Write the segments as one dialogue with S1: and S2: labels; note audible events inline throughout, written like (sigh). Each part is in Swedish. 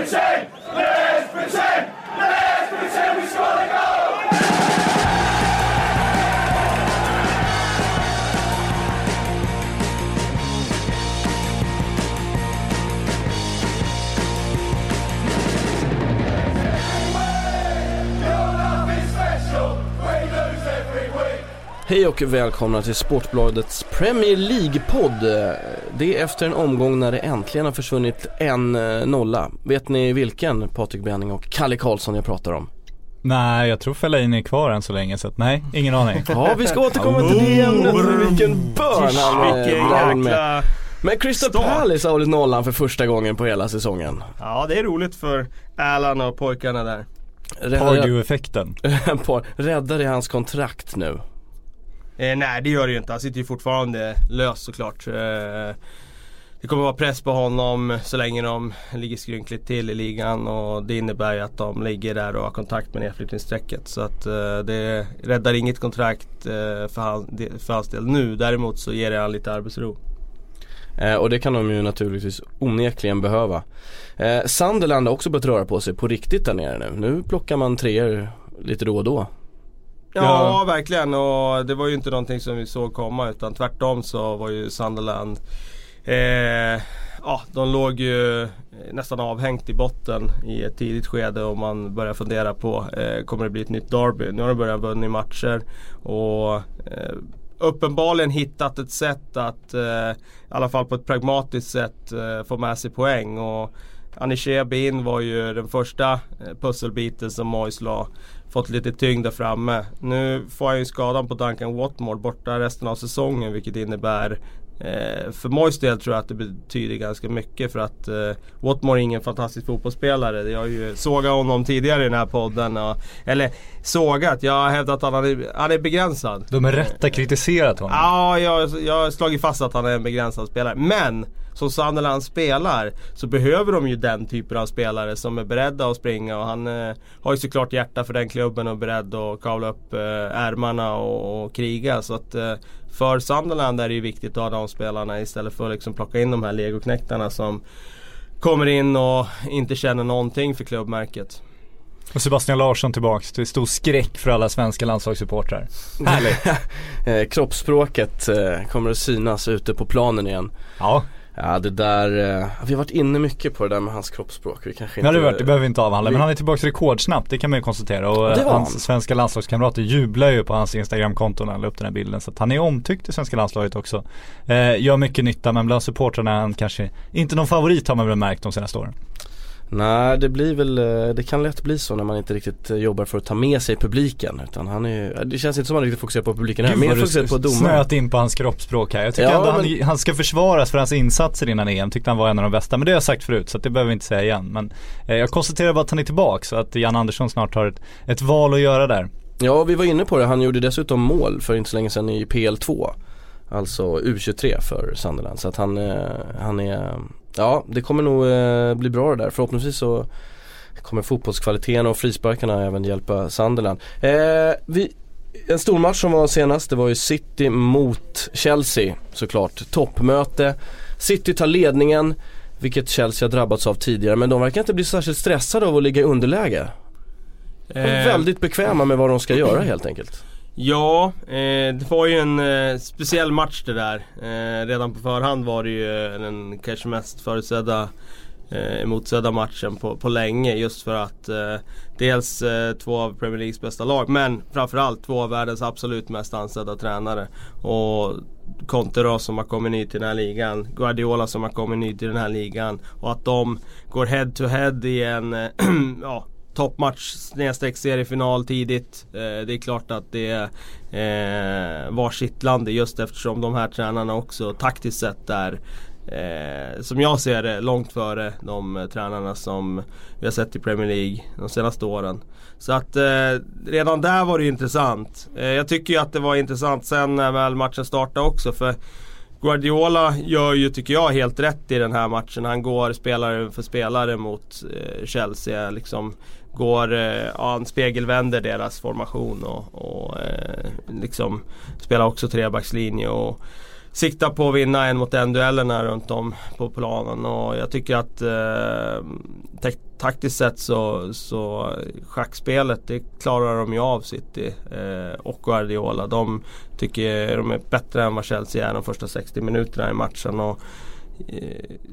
S1: Ricochet!
S2: Hej och välkomna till Sportbladets Premier League-podd. Det är efter en omgång när det äntligen har försvunnit en eh, nolla. Vet ni vilken Patrik Benning och Kalle Karlsson jag pratar om?
S3: Nej, jag tror Fellaini är kvar än så länge så att nej, ingen aning. (laughs)
S2: Ja, vi ska återkomma till det ämnet. Vilken börn han in med. Men Crystal. Palace har hållit nollan för första gången på hela säsongen.
S4: Ja det är roligt för Alan och pojkarna där.
S2: Räddar,
S3: Pardew-effekten. (laughs)
S2: i hans kontrakt nu.
S4: Eh, nej det gör det ju inte, han sitter ju fortfarande lös såklart. Eh, det kommer vara press på honom så länge de ligger skrynkligt till i ligan och det innebär ju att de ligger där och har kontakt med nedflyttningsstrecket. Så att eh, det räddar inget kontrakt eh, för, han, för hans del nu. Däremot så ger det han lite arbetsro.
S2: Eh, och det kan de ju naturligtvis onekligen behöva. Eh, Sunderland har också börjat röra på sig på riktigt där nere nu. Nu plockar man treor lite då och då.
S4: Ja,
S3: Ja.
S4: verkligen och det var ju inte någonting som vi såg komma utan tvärtom så var ju Sunderland eh, Ja, de låg ju nästan avhängt i botten i ett tidigt skede och man börjar fundera på eh, Kommer det bli ett nytt derby? Nu har de börjat vinna matcher och eh, Uppenbarligen hittat ett sätt att eh, i alla fall på ett pragmatiskt sätt eh, få med sig poäng och Anichea Bin var ju den första eh, pusselbiten som Moyes la fått lite tyngd där framme. Nu får han ju skadan på Duncan Watmore borta resten av säsongen vilket innebär eh, för Moyes del tror jag att det betyder ganska mycket för att eh, Watmore är ingen fantastisk fotbollsspelare. Jag har ju sågat honom tidigare i den här podden. Och, eller sågat, jag har hävdat att han är, han är begränsad.
S3: De är rätta kritiserat honom.
S4: Ja, jag, jag har slagit fast att han är en begränsad spelare. Men som Sunderland spelar så behöver de ju den typen av spelare som är beredda att springa och han eh, har ju såklart hjärta för den klubben och är beredd att kavla upp eh, ärmarna och, och kriga. Så att eh, för Sunderland är det ju viktigt att ha de spelarna istället för att liksom plocka in de här legoknektarna som kommer in och inte känner någonting för klubbmärket.
S3: Och Sebastian Larsson tillbaks till stor skräck för alla svenska landslagssupportrar. (laughs) Härligt.
S2: Eh, kroppsspråket eh, kommer att synas ute på planen igen.
S3: Ja,
S2: Ja det där, eh, vi har varit inne mycket på det där med hans kroppsspråk. Vi kanske
S3: det
S2: inte...
S3: hade varit, det behöver vi inte avhandla.
S2: vi-
S3: Men han är tillbaks rekordsnabbt, det kan man ju konstatera. Och
S2: Det var
S3: hans
S2: han.
S3: svenska landslagskamrater jublar ju på hans Instagramkonto när han la upp den här bilden. Så att han är omtyckt i svenska landslaget också. Eh, gör mycket nytta men bland supportrarna är han kanske inte någon favorit har man väl märkt de senaste åren.
S2: Nej det blir väl, eh, det kan lätt bli så när man inte riktigt eh, jobbar för att ta med sig publiken. Utan han är, det känns inte som att han riktigt fokuserar på publiken här. Mer fokuserar på domaren.
S3: snöat in på hans kroppsspråk här. Jag tycker
S2: Ja,
S3: ändå han,
S2: men-
S3: han ska försvaras för hans insatser innan EM. Tyckte han var en av de bästa. Men det har jag sagt förut så det behöver vi inte säga igen. Men eh, jag konstaterar bara att han är tillbaka så att Jan Andersson snart har ett, ett val att göra där.
S2: Ja vi var inne på det, han gjorde dessutom mål för inte så länge sedan i PL2 Alltså U23 för Sunderland så att han, eh, han är, ja det kommer nog eh, bli bra det där. Förhoppningsvis så kommer fotbollskvaliteten och frisparkarna även hjälpa Sunderland. Eh, vi, en stor match som var senast det var ju City mot Chelsea såklart. Toppmöte. City tar ledningen vilket Chelsea har drabbats av tidigare men de verkar inte bli särskilt stressade av att ligga i underläge. De är
S4: Eh,
S2: väldigt bekväma med vad de ska göra helt enkelt.
S4: Ja, eh, det var ju en eh, speciell match det där. Eh, redan på förhand var det ju den kanske mest förutsedda eh, emotsedda matchen på, på länge just för att eh, dels eh, två av Premier Leagues bästa lag men framförallt två av världens absolut mest ansedda tränare. Och Conte då som har kommit ny till den här ligan, Guardiola som har kommit ny till den här ligan och att de går head to head i en eh, (clears throat) ja, toppmatch snedstreck seriefinal tidigt. Eh, det är klart att det eh, var kittlande just eftersom de här tränarna också taktiskt sett är Eh, som jag ser det långt före de eh, tränarna som vi har sett i Premier League de senaste åren. Så att eh, redan där var det ju intressant. Eh, jag tycker ju att det var intressant sen när väl matchen startade också för Guardiola gör ju, tycker jag, helt rätt i den här matchen. Han går spelare för spelare mot eh, Chelsea. Liksom går, eh, ja, han spegelvänder deras formation och, och eh, liksom spelar också trebackslinje. Och siktar på att vinna en mot en duellerna runt om på planen och jag tycker att eh, taktiskt sett så, så schackspelet det klarar de ju av City eh, och Guardiola. De tycker de är bättre än vad Chelsea är de första 60 minuterna i matchen. Och,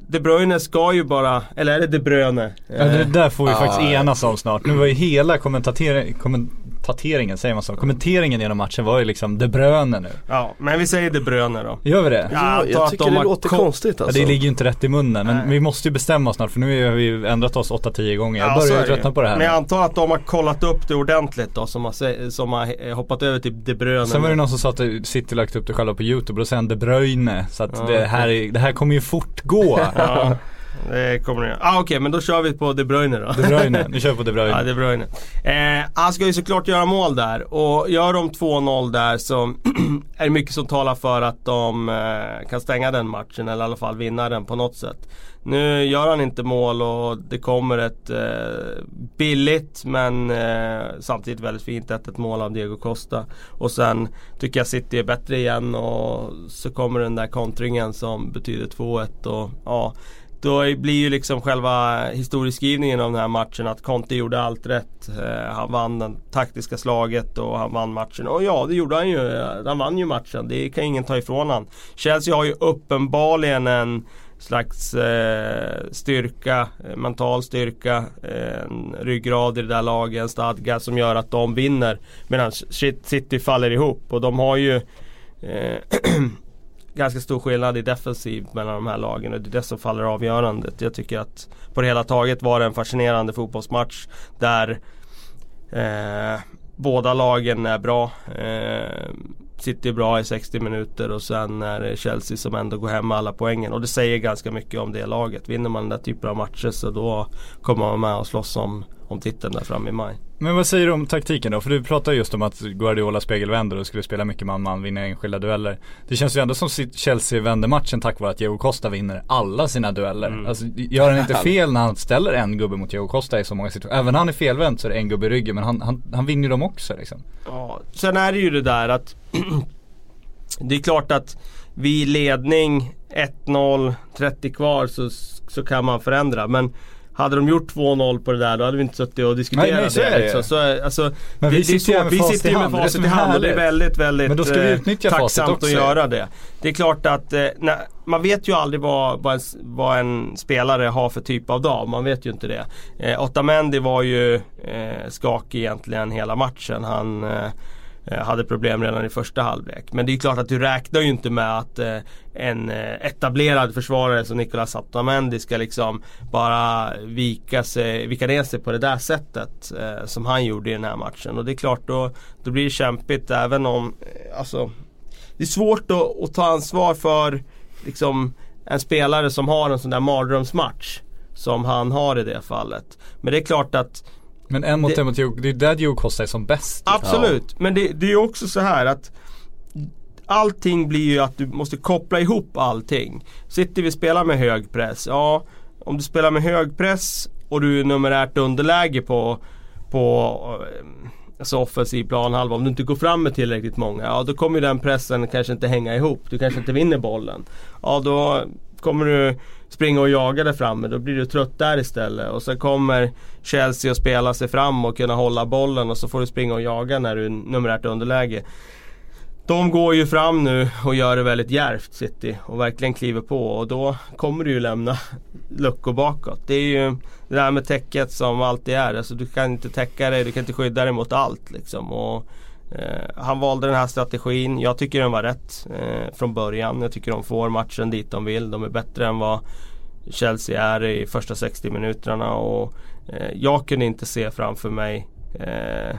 S4: de Bruyne ska ju bara, eller är det De Bruyne?
S3: Ja, det där får vi
S2: Ja.
S3: faktiskt enas om snart. Nu var ju hela kommentater- kommentateringen, säger man så? Kommenteringen genom matchen var ju liksom De Bruyne nu.
S4: Ja, men vi säger De Bruyne då.
S3: Gör vi det?
S4: Ja, jag
S2: jag
S4: att
S2: tycker
S4: de
S2: det
S4: har
S2: låter
S4: ko-
S2: konstigt
S3: Ja,
S2: alltså.
S3: det ligger ju inte rätt i munnen men
S4: Nej.
S3: vi måste ju bestämma oss snart för nu har vi ändrat oss 8-10 gånger. Jag
S4: Ja,
S3: börjar
S4: det
S3: tröttna på det här.
S4: Men jag antar att de har kollat upp det ordentligt då som har, som har hoppat över till De Bruyne.
S3: Sen var det någon som sa att City lagt upp det själva på YouTube och då säger han De Bruyne. Så att
S4: Ja,
S3: det, här är, det här kommer ju fortgå. (laughs)
S4: Ja, det kommer det Ah, Okej, men då kör vi på De Bruyne då.
S3: De Bruyne, nu kör vi på De Bruyne. (laughs)
S4: Ja, De Bruyne. Eh, han ska ju såklart göra mål där och gör de 2-0 där så (clears throat) är det mycket som talar för att de eh, kan stänga den matchen eller i alla fall vinna den på något sätt. Nu gör han inte mål och det kommer ett eh, billigt men eh, samtidigt väldigt fint 1-1 mål av Diego Costa. Och sen tycker jag City är bättre igen och så kommer den där kontringen som betyder 2-1 och ja då blir ju liksom själva historieskrivningen av den här matchen att Conte gjorde allt rätt. Eh, han vann det taktiska slaget och han vann matchen. Och ja, det gjorde han ju. Han vann ju matchen. Det kan ingen ta ifrån han. Chelsea har ju uppenbarligen en slags eh, styrka, eh, mental styrka, eh, en ryggrad i det där laget, en stadga som gör att de vinner. Medan City faller ihop och de har ju eh, (clears throat) ganska stor skillnad i defensiv mellan de här lagen och det är det som faller avgörandet. Jag tycker att på det hela taget var det en fascinerande fotbollsmatch där eh, båda lagen är bra. Eh, City är bra i 60 minuter och sen är det Chelsea som ändå går hem med alla poängen. Och det säger ganska mycket om det laget. Vinner man den där typen av matcher så då kommer man med och slåss om, om titeln där framme i maj.
S3: Men vad säger du om taktiken då? För du pratar just om att Guardiola spegelvänder och skulle spela mycket man-man, vinna enskilda dueller. Det känns ju ändå som Chelsea vände matchen tack vare att Diego Costa vinner alla sina dueller.
S4: Mm.
S3: Alltså gör han inte fel när han ställer en gubbe mot Diego Costa i så många situationer? Även när han är felvänd så är det en gubbe i ryggen men han, han, han vinner ju dem också liksom.
S4: Ja, sen är det ju det där att (clears throat) Det är klart att vid ledning 1-0, 30 kvar så, så kan man förändra. Men hade de gjort 2-0 på det där då hade vi inte suttit och diskuterat
S3: Nej, nej, så är det
S4: liksom. så, alltså,
S3: Men
S4: det,
S3: vi
S4: det är
S3: sitter
S4: vi sitter
S3: i
S4: ju med
S3: det det
S4: facit i hand och det är väldigt, väldigt
S3: Men då ska vi
S4: eh,
S3: utnyttja
S4: tacksamt
S3: också.
S4: att göra det. Det är klart att eh, när, man vet ju aldrig vad, vad, en, vad en spelare har för typ av dag. Man vet ju inte det. Eh, Otamendi var ju eh, skakig egentligen hela matchen. Han eh, Eh, hade problem redan i första halvlek. Men det är ju klart att du räknar ju inte med att eh, en eh, etablerad försvarare som Nicolas Otamendi ska liksom bara vika, sig, vika ner sig på det där sättet som han gjorde i den här matchen. Och det är klart då, då blir det kämpigt även om, alltså det är svårt att, att ta ansvar för liksom en spelare som har en sån där mardrömsmatch. Som han har i det fallet. Men det är klart att
S3: men en mot
S4: Det-
S3: en mot Diego, det är där Costa är som bäst.
S4: Absolut, men det, det är ju också så här att Allting blir ju att du måste koppla ihop allting. Sitter vi spelar med hög press, ja om du spelar med hög press och du är numerärt underläge på, på eh, alltså offensiv planhalva. Om du inte går fram med tillräckligt många, ja då kommer ju den pressen kanske inte hänga ihop. Du kanske inte vinner bollen. Ja då kommer du springa och jaga där framme. Då blir du trött där istället. Och sen kommer Chelsea att spela sig fram och kunna hålla bollen och så får du springa och jaga när du är numerärt underläge. De går ju fram nu och gör det väldigt djärvt City och verkligen kliver på och då kommer du ju lämna luckor bakåt. Det är ju det där med täcket som alltid är. Alltså du kan inte täcka dig, du kan inte skydda dig mot allt liksom. Och, Eh, han valde den här strategin. Jag tycker den var rätt eh, från början. Jag tycker de får matchen dit de vill. De är bättre än vad Chelsea är i första 60 minuterna och eh, jag kunde inte se framför mig eh,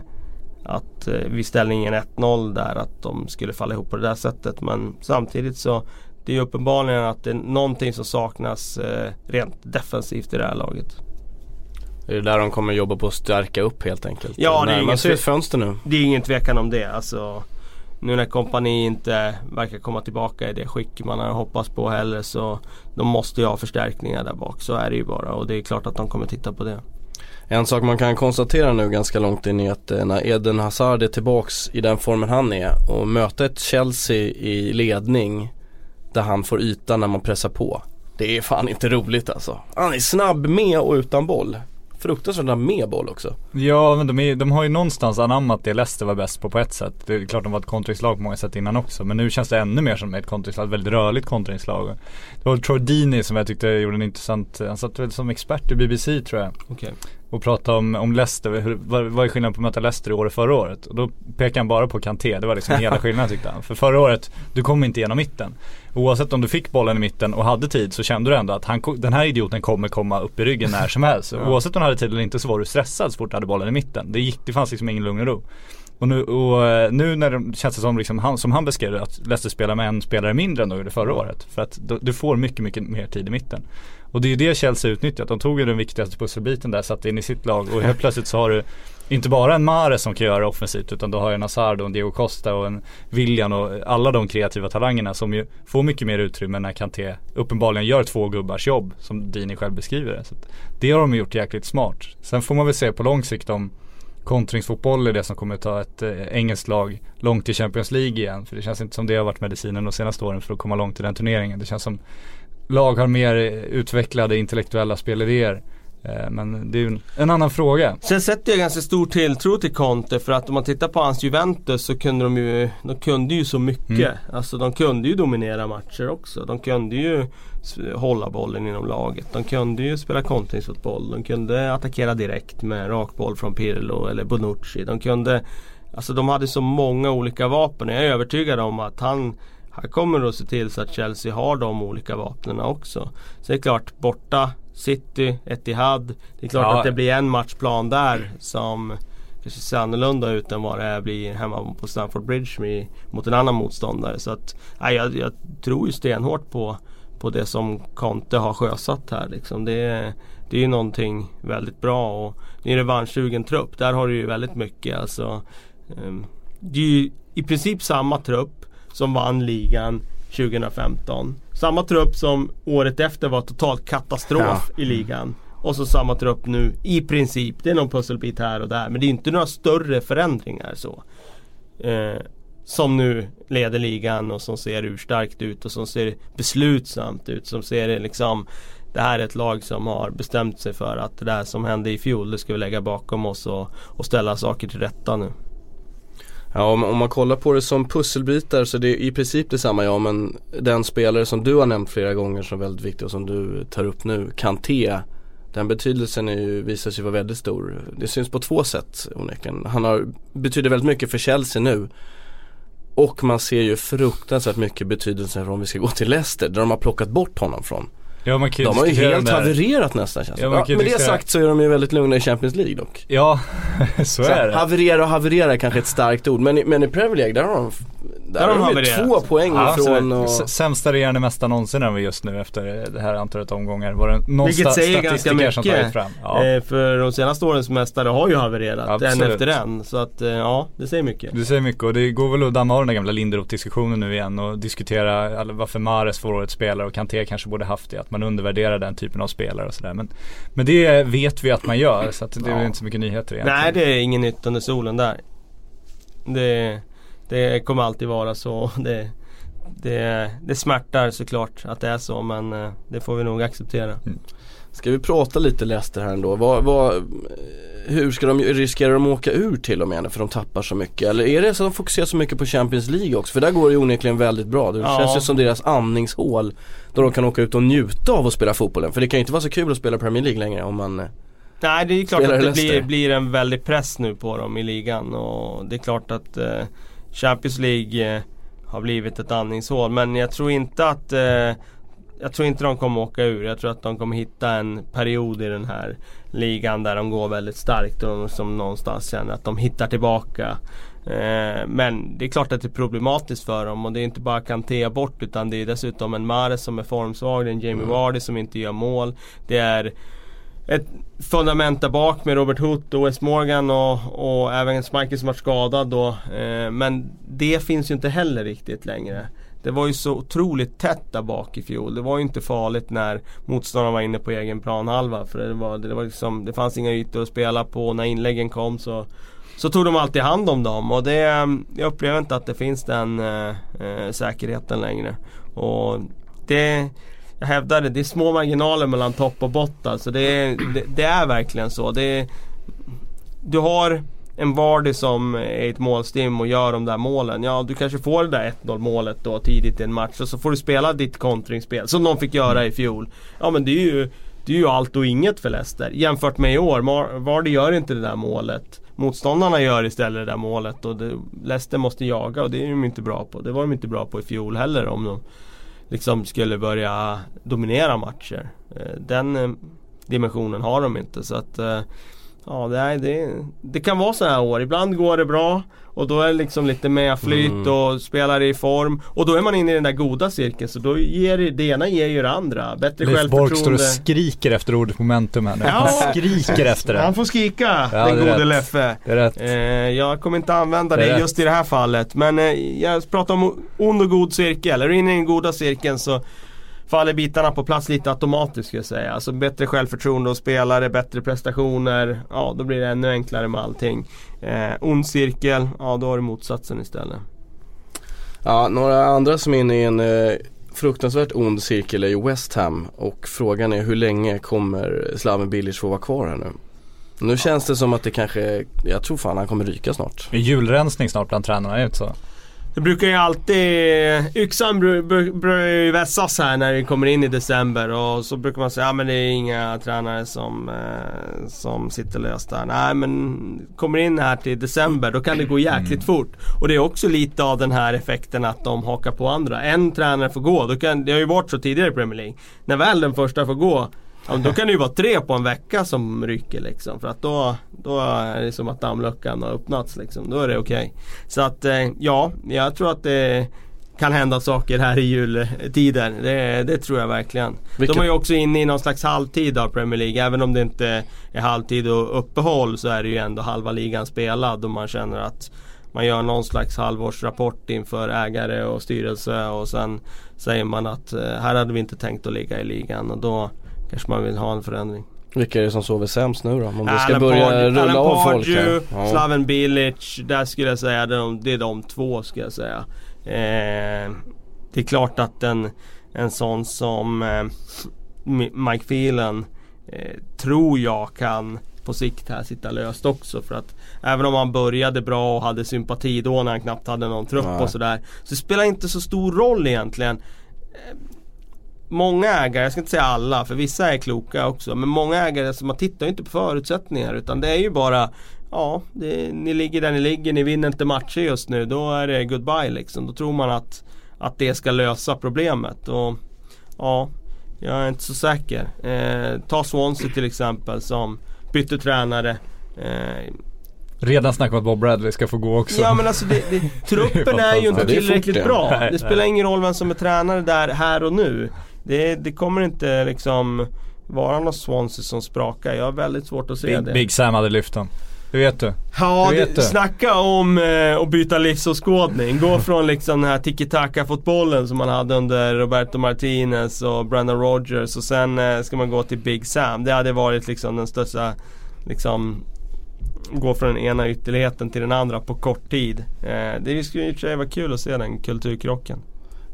S4: att eh, vid ställningen 1-0 där att de skulle falla ihop på det där sättet. Men samtidigt så det är uppenbarligen att det är någonting som saknas eh, rent defensivt i det här laget.
S2: Det är där de kommer jobba på att stärka upp helt enkelt.
S4: Ja, det är tve-
S2: ett fönster nu.
S4: Det är ingen tvekan om det. Alltså, nu när kompani inte verkar komma tillbaka i det skick man har hoppats på heller så de måste ju ha förstärkningar där bak. Så är det ju bara och det är klart att de kommer titta på det.
S2: En sak man kan konstatera nu ganska långt in är att eh, när Eden Hazard är tillbaks i den formen han är och möta ett Chelsea i ledning där han får yta när man pressar på. Det är fan inte roligt alltså. Han är snabb med och utan boll. Fruktansvärt med boll också.
S3: Ja men de, är, de har ju någonstans anammat det Leicester var bäst på på ett sätt. Det är klart de var ett kontringslag på många sätt innan också. Men nu känns det ännu mer som ett kontringslag, ett väldigt rörligt kontringslag. Det var Deeney som jag tyckte gjorde en intressant, han satt väl som expert i BBC tror jag.
S4: Okej.
S3: Och prata om, om Leicester, hur, vad, vad är skillnaden på att möta Leicester i år och förra året? Och då pekade han bara på Kanté, det var liksom hela (laughs) skillnaden tyckte han. För förra året, du kom inte igenom mitten. Oavsett om du fick bollen i mitten och hade tid så kände du ändå att han, den här idioten kommer komma upp i ryggen när som helst. (laughs)
S4: Ja.
S3: Oavsett om du hade tid eller inte så var du stressad så fort du hade bollen i mitten. Det, gick, det fanns liksom ingen lugn och ro. Och nu, och eh, nu när det känns det som, liksom, han, som han beskrev det, att Leicester spelar med en spelare mindre än de gjorde förra året. För att du, du får mycket, mycket mer tid i mitten. Och det är ju det Chelsea utnyttjat. De tog ju den viktigaste pusselbiten där, satte in i sitt lag och helt plötsligt så har du inte bara en Mahrez som kan göra offensivt utan du har en Hazard och en Diego Costa och en William och alla de kreativa talangerna som ju får mycket mer utrymme när Kanté uppenbarligen gör två gubbars jobb som Dini själv beskriver det. Så det har de gjort jäkligt smart. Sen får man väl se på lång sikt om kontringsfotboll är det som kommer ta ett eh, engelskt lag långt i Champions League igen. För det känns inte som det har varit medicinen de senaste åren för att komma långt i den turneringen. Det känns som lag har mer utvecklade intellektuella spelidéer. Eh, Men det är ju en, annan fråga.
S4: Sen sätter jag ganska stor tilltro till Conte för att om man tittar på hans Juventus så kunde de ju, de kunde ju så mycket.
S3: Mm.
S4: Alltså de kunde ju dominera matcher också. De kunde ju hålla bollen inom laget. De kunde ju spela kontringsfotboll. De kunde attackera direkt med rak boll från Pirlo eller Bonucci. De kunde, alltså de hade så många olika vapen. Jag är övertygad om att han han kommer att se till så att Chelsea har de olika vapnen också. Så det är klart, borta City, Etihad. Det är klart
S3: Ja.
S4: att det blir en matchplan där som kanske ser annorlunda ut än vad det är blir hemma på Stamford Bridge med, mot en annan motståndare. Så att, nej, jag, jag tror ju stenhårt på, på det som Conte har sjösatt här. Liksom. Det, är- det är ju någonting väldigt bra och det är en revanschsugen trupp. Där har du ju väldigt mycket. Alltså, ehm, det är ju i princip samma trupp som vann ligan 2015. Samma trupp som året efter var totalt katastrof i ligan. Och så samma trupp nu i princip. Det är någon pusselbit här och där men det är inte några större förändringar så. Eh, som nu leder ligan och som ser urstarkt ut och som ser beslutsamt ut. Som ser liksom det här är ett lag som har bestämt sig för att det där som hände i fjol det ska vi lägga bakom oss och, och ställa saker till rätta nu.
S2: Ja om, om man kollar på det som pusselbitar så det är i princip detsamma ja men den spelare som du har nämnt flera gånger som är väldigt viktig och som du tar upp nu, Kanté den betydelsen är ju, visar sig vara väldigt stor. Det syns på två sätt onekligen. Han har, betyder väldigt mycket för Chelsea nu. Och man ser ju fruktansvärt mycket betydelse för om vi ska gå till Leicester där de har plockat bort honom från.
S3: Ja, man kan
S2: De har ju helt havererat nästan känns det
S3: Ja,
S2: ja, Med det sagt så är de ju väldigt lugna i Champions League dock.
S3: Ja, (laughs) så är det.
S2: Haverera och haverera är kanske ett starkt ord men, i- men i Premier League där har de, där
S4: har
S2: har
S4: de
S2: de ju
S4: havererat.
S2: två poäng
S3: Ja,
S2: ifrån och,
S3: Sämsta regerande mästaren någonsin är vi just nu efter det här antalet omgångar. Var det någon
S4: Vilket
S3: sta-
S4: säger ganska
S3: statistiker som tagit
S4: mycket.
S3: fram? Ja.
S4: Eh, för de senaste årens mästare har ju havererat en
S3: Absolut.
S4: efter en. Så att eh, ja, det säger mycket.
S3: Du säger mycket och det går väl att damma av den där gamla Linderoth-diskussionen nu igen och diskutera varför Mares får årets spelare och Kanté kanske borde haft det. Att man undervärderar den typen av spelare och sådär. Men, men det vet vi att man gör så att det är
S2: Ja.
S3: inte så mycket nyheter egentligen.
S4: Nej, det är ingen nytt under solen där. Det, det kommer alltid vara så. Det, det, det smärtar såklart att det är så men eh, det får vi nog acceptera.
S2: Ska vi prata lite Leicester här ändå? Vad, vad, hur ska de, riskerar de att åka ur till och med för de tappar så mycket? Eller är det så att de fokuserar så mycket på Champions League också? För där går det ju onekligen väldigt bra. Det
S4: Ja.
S2: känns ju som deras andningshål. Då de kan åka ut och njuta av att spela fotbollen. För det kan ju inte vara så kul att spela Premier League längre om man eh,
S4: Nej det är klart att det blir, blir en väldig press nu på dem i ligan och det är klart att eh, Champions League eh, har blivit ett andningshål men jag tror inte att eh, jag tror inte de kommer åka ur. Jag tror att de kommer hitta en period i den här ligan där de går väldigt starkt och som någonstans känner att de hittar tillbaka. Eh, men det är klart att det är problematiskt för dem och det är inte bara Kanté bort utan det är dessutom en Mahrez som är formsvag, det är en Jamie Vardy som inte gör mål. Det är ett fundament där bak med Robert Huth och Wes Morgan och, och även Schmeichel som var skadad då. Eh, men det finns ju inte heller riktigt längre. Det var ju så otroligt tätt där bak i fjol. Det var ju inte farligt när motståndarna var inne på egen planhalva. För det, var, det, var liksom, det fanns inga ytor att spela på. När inläggen kom så, så tog de alltid hand om dem. Och det, jag upplever inte att det finns den eh, eh säkerheten längre. Och det, jag hävdar det, det är små marginaler mellan topp och botten. Alltså det, är, det, det är verkligen så. Det är, du har en Vardy som är ett målstim och gör de där målen. Ja, du kanske får det där 1-0 målet då tidigt i en match och så får du spela ditt kontringsspel som de fick göra i fjol. Ja men det är ju, det är ju allt och inget för Leicester. Jämfört med i år, Mar- Vardy gör inte det där målet. Motståndarna gör istället det där målet och det, Leicester måste jaga och det är de inte bra på. Det var de inte bra på i fjol heller om de liksom skulle börja dominera matcher. Eh, den eh, dimensionen har de inte så att eh, Ja det, det, det kan vara så här år. Ibland går det bra och då är det liksom lite med flyt
S2: Mm.
S4: och spelar i form. Och då är man inne i den där goda cirkeln så då ger det, ena ger ju det andra. Bättre
S3: Leif Bork står och
S4: självförtroende.
S3: skriker efter ordet momentum här nu.
S4: Ja.
S3: Han skriker efter det.
S4: Han får skrika,
S3: Ja,
S4: den gode. Leffe.
S3: Det är rätt.
S4: Eh, jag kommer inte använda
S3: Det
S4: det, just i det här fallet. Men eh, jag pratar om ond och god cirkel. Är du inne i den goda cirkeln så faller bitarna på plats lite automatiskt skulle jag säga. Alltså bättre självförtroende och spelare, bättre prestationer. Ja, då blir det ännu enklare med allting. Eh, ond cirkel, ja då har du motsatsen istället.
S2: Ja, några andra som är inne i en eh, fruktansvärt ond cirkel är ju West Ham och frågan är hur länge kommer Slaven Bilic få vara kvar här nu? Nu känns det som att det kanske, jag tror fan han kommer ryka snart.
S3: Det är julrensning snart bland tränarna, är det inte så?
S4: Det brukar ju alltid, yxan bru- bru- brukar ju vässas här när det kommer in i december och så brukar man säga att men det är inga tränare som, eh, som sitter löst där. Nej men kommer in här till december då kan det gå jäkligt fort. Och det är också lite av den här effekten att de hakar på andra. En tränare får gå, då kan, det har ju varit så tidigare i Premier League. När väl den första får gå Ja, då kan det ju vara tre på en vecka som ryker liksom. För att då, då är det som att dammluckan har öppnats liksom. Då är det okej. Så att eh, ja, jag tror att det kan hända saker här i jultider. Det, det tror jag verkligen.
S2: Vilka-
S4: De är ju också inne i någon slags halvtid av Premier League. Även om det inte är halvtid och uppehåll så är det ju ändå halva ligan spelad och man känner att man gör någon slags halvårsrapport inför ägare och styrelse och sen säger man att eh, här hade vi inte tänkt att ligga i ligan och då kanske man vill ha en förändring.
S2: Vilka är det som sover sämst nu då? Om det ska börja
S4: Pardew-
S2: rulla
S4: Alan
S2: av folk här. Ja.
S4: Slaven Bilic, där skulle jag säga de, det är de två skulle jag säga. Eh, det är klart att en, en sån som eh, Mi- Mike Phelan eh, tror jag kan på sikt här sitta löst också för att Även om han började bra och hade sympati då när han knappt hade någon trupp
S2: Nej.
S4: och sådär Så det spelar inte så stor roll egentligen Många ägare, jag ska inte säga alla för vissa är kloka också Men många ägare som man tittar ju inte på förutsättningar utan det är ju bara Ja, det, ni ligger där ni ligger, ni vinner inte matcher just nu. Då är det goodbye liksom. Då tror man att, att det ska lösa problemet. Och ja, jag är inte så säker. Eh, ta Swansea till exempel som bytte tränare. Eh,
S3: Redan snack om att Bob Bradley ska få gå också.
S4: Ja men alltså det, det, (laughs) truppen är ju inte
S2: är fort
S4: tillräckligt bra. Det spelar ingen roll vem som är tränare där här och nu. Det, det kommer inte liksom vara någon Swansea som sprakar. Jag har väldigt svårt att se
S3: Big,
S4: det.
S3: Big Sam hade lyft dem. Det vet du.
S4: Ja,
S3: Det vet du.
S4: snacka om eh, att byta livsåskådning. Gå (laughs) från liksom den här tiki-taka-fotbollen som man hade under Roberto Martinez och Brandon Rogers och sen eh, ska man gå till Big Sam. Det hade varit liksom den största, liksom gå från den ena ytterligheten till den andra på kort tid. Eh, det skulle i och för sig vara kul att se den kulturkrocken.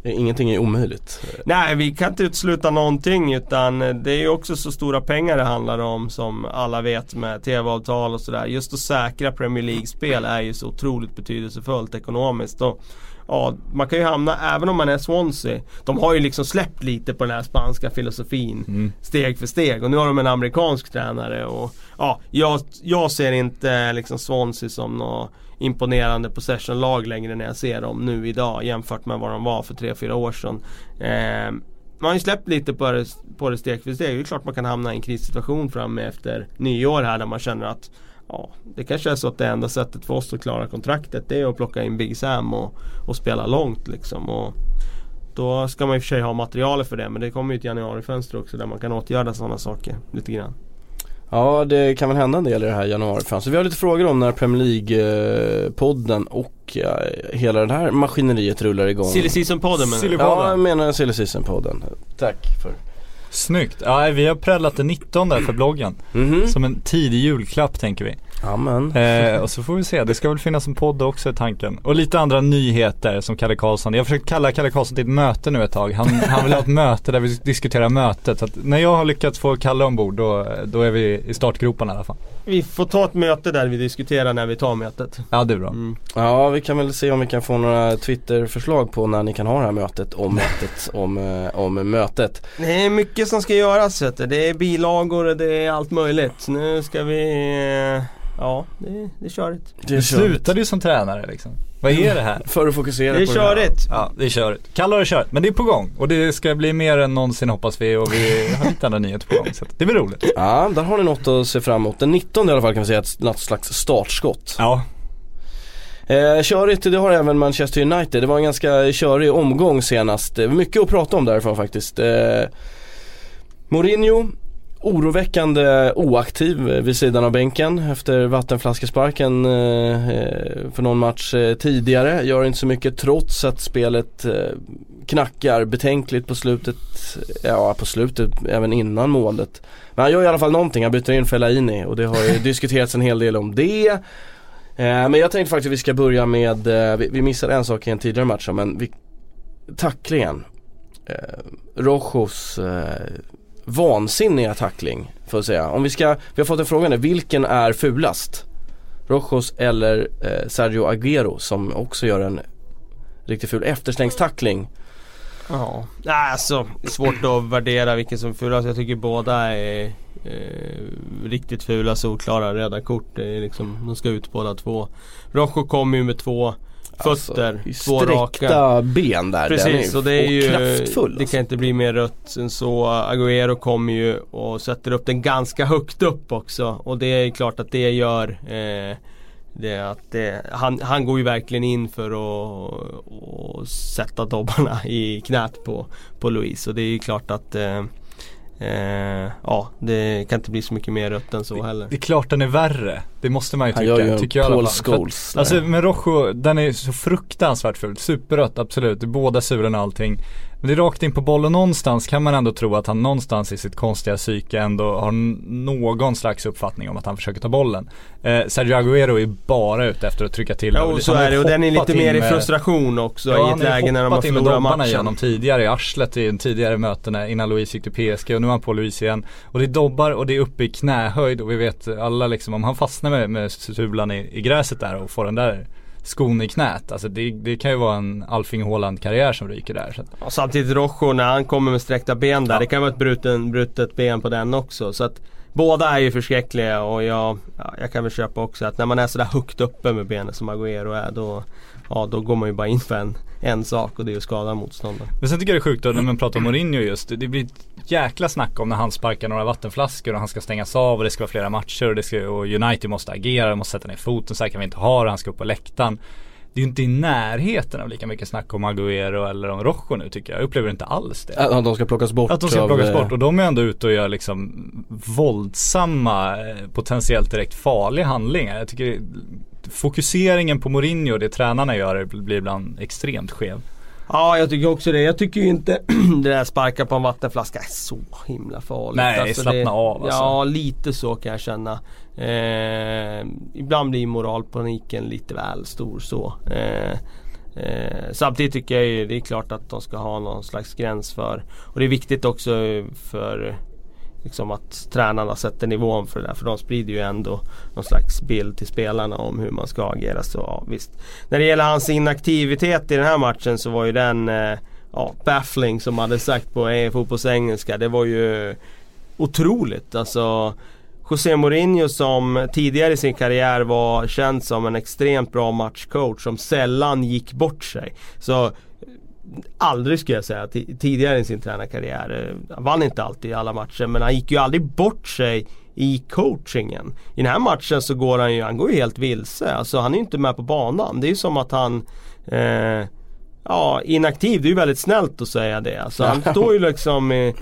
S2: Ingenting är omöjligt.
S4: Nej, vi kan inte utesluta någonting utan det är ju också så stora pengar det handlar om som alla vet med TV-avtal och sådär. Just att säkra Premier League-spel är ju så otroligt betydelsefullt ekonomiskt. Och, ja, man kan ju hamna, även om man är Swansea, de har ju liksom släppt lite på den här spanska filosofin
S3: Mm.
S4: steg för steg. Och nu har de en amerikansk tränare och ja, jag, jag ser inte liksom Swansea som något imponerande possession-lag längre när jag ser dem nu idag jämfört med vad de var för 3-4 år sedan. Eh, man har ju släppt lite på det, på det steg för steg. Det är klart man kan hamna i en krissituation framme efter nyår här där man känner att Ja, det kanske är så att det enda sättet för oss att klara kontraktet det är att plocka in Big Sam och, och spela långt liksom. Och då ska man i och för sig ha materialet för det men det kommer ju ett januarifönster också där man kan åtgärda sådana saker lite grann.
S2: Ja det kan väl hända en del i det här januarifönstret. Vi har lite frågor om när Premier League-podden och ja, hela det här maskineriet rullar igång.
S4: Silly Season-podden menar du?
S2: Ja, jag menar Silly Season-podden. Tack för
S3: Snyggt. Ja, vi har prällat den 19 där för bloggen.
S2: Mhm.
S3: Som en tidig julklapp tänker vi.
S2: Amen.
S3: Eh, och så får vi se, det ska väl finnas en podd också i tanken. Och lite andra nyheter som Kalle Karlsson. Jag har försökt kalla Kalle Karlsson till ett möte nu ett tag. Han, han vill ha ett möte där vi diskuterar mötet. Så att när jag har lyckats få Kalle ombord då, då är vi i startgroparna i alla fall.
S4: Vi får ta ett möte där vi diskuterar när vi tar mötet.
S3: Ja det är bra.
S4: Mm.
S2: Ja vi kan väl se om vi kan få några Twitterförslag på när ni kan ha det här mötet om mötet om, eh, om mötet.
S4: Det är mycket som ska göras vet du. Det är bilagor och det är allt möjligt. Nu ska vi... Ja, det, det är körigt.
S2: Det
S3: Du
S2: är körigt.
S3: slutade ju som tränare liksom. Vad är det här?
S2: För att fokusera
S4: Det är
S2: på det här.
S4: körigt.
S3: Ja, det är körigt. Kalle har det kört, men det är på gång. Och det ska bli mer än någonsin hoppas vi och vi har lite andra nyheter på gång. Så det blir roligt.
S2: Ja, där har ni något att se fram emot. Den 19 i alla fall kan vi säga ett, något slags startskott.
S3: Ja,
S2: Eh, körigt, det har även Manchester United. Det var en ganska körig omgång senast. Mycket att prata om därifrån faktiskt. Eh, Mourinho, oroväckande oaktiv vid sidan av bänken efter vattenflaskesparken eh, eh, för någon match eh, tidigare. Gör inte så mycket trots att spelet knackar betänkligt på slutet. Ja, på slutet även innan målet. Men han gör i alla fall någonting. Han byter in Fellaini och det har ju (laughs) diskuterats en hel del om det. Men jag tänkte faktiskt att vi ska börja med, vi, vi missade en sak i en tidigare match men vi, tacklingen. Eh, Rojos eh, vansinniga tackling får jag säga. Om vi ska, vi har fått en fråga nu, vilken är fulast? Rojos eller eh, Sergio Aguero som också gör en riktigt ful efterslängstackling.
S4: Ja. Nej alltså, svårt att värdera vilken som är fulast. Jag tycker båda är eh, riktigt fula, solklara, röda kort. Det är liksom, de ska ut båda två. Rojo kommer ju med två fötter, två raka.
S2: Alltså, ben där. Den
S4: Precis, och det är ju,
S2: kraftfull
S4: det
S2: alltså.
S4: kan inte bli mer rött än så. Agüero kommer ju och sätter upp den ganska högt upp också. Och det är klart att det gör eh, det att det, han, han går ju verkligen in för att att sätta dobbarna i knät på, på Louise. Och det är ju klart att eh, eh, ja, det kan inte bli så mycket mer rött än så heller.
S3: det är klart den är värre. Det måste man ju tycka.
S2: en
S3: tycker jag
S2: Paul
S3: att-
S2: Scholes.
S3: Alltså med Rojo, den är så fruktansvärt ful. Superrött, absolut. Båda sulorna och allting. Men det är rakt in på boll och någonstans kan man ändå tro att han någonstans i sitt konstiga psyke ändå har någon slags uppfattning om att han försöker ta bollen. Eh, Sergio Agüero är bara ute efter att trycka till.
S4: Ja,
S3: och
S4: och så
S3: han
S4: är det och den är lite mer i frustration också
S3: Ja,
S4: i
S3: han
S4: ett läge när de har förlorat matchen.
S3: igenom tidigare i arslet i tidigare möte innan Louise gick till PSG och nu är han på Louise igen. Och det är dobbar och det är uppe i knähöjd och vi vet alla liksom om han fastnar med, med sulan i, i gräset där och får den där skon i knät. Alltså det, det kan ju vara en Alfing Haaland karriär som ryker där. Så
S4: Och samtidigt Rojo när han kommer med sträckta ben där,
S3: Ja.
S4: det kan vara ett bruten, brutet ben på den också. Så att båda är ju förskräckliga och jag, ja, jag kan väl köpa också att när man är sådär högt uppe med benen som Agüero är då, ja, då går man ju bara in för en, en sak och det är att skada motståndaren.
S3: Men sen tycker jag det är sjukt då när man pratar om Mourinho just. Det blir ett jäkla snack om när han sparkar några vattenflaskor och han ska stängas av och det ska vara flera matcher och, det ska, och United måste agera, de måste sätta ner foten, så här kan vi inte ha det, han ska upp på läktaren. Det är ju inte i närheten av lika mycket snack om Agüero eller om Rojo nu tycker jag. Jag upplever inte alls det.
S2: Att de ska plockas bort
S3: Att de ska plockas
S2: eh,
S3: bort och de är ändå ute och gör liksom våldsamma, eh, potentiellt direkt farliga handlingar. Jag tycker fokuseringen på Mourinho och det tränarna gör blir ibland extremt skev.
S4: Ja, jag tycker också det. Jag tycker ju inte (clears throat) det där sparka på en vattenflaska är så himla farligt.
S3: Nej, slappna
S4: det,
S3: av, alltså.
S4: Ja, lite så kan jag känna. Eh, ibland blir moralpaniken lite väl stor så. Eh, eh, samtidigt tycker jag ju det är klart att de ska ha någon slags gräns för och det är viktigt också för liksom att tränarna sätter nivån för det där. För de sprider ju ändå någon slags bild till spelarna om hur man ska agera. Så ja, visst. När det gäller hans inaktivitet i den här matchen så var ju den eh, ja, baffling som man hade sagt på eh, fotbollsengelska. Det var ju otroligt. Alltså José Mourinho som tidigare i sin karriär var känd som en extremt bra matchcoach som sällan gick bort sig. Så Aldrig skulle jag säga ti- tidigare i sin tränarkarriär. Eh, Han vann inte alltid alla matcher men han gick ju aldrig bort sig i coachingen. I den här matchen så går han ju, han går ju helt vilse. Alltså han är ju inte med på banan. Det är ju som att han eh, Ja, inaktiv, det är ju väldigt snällt att säga det. Alltså, han (laughs) står ju liksom eh,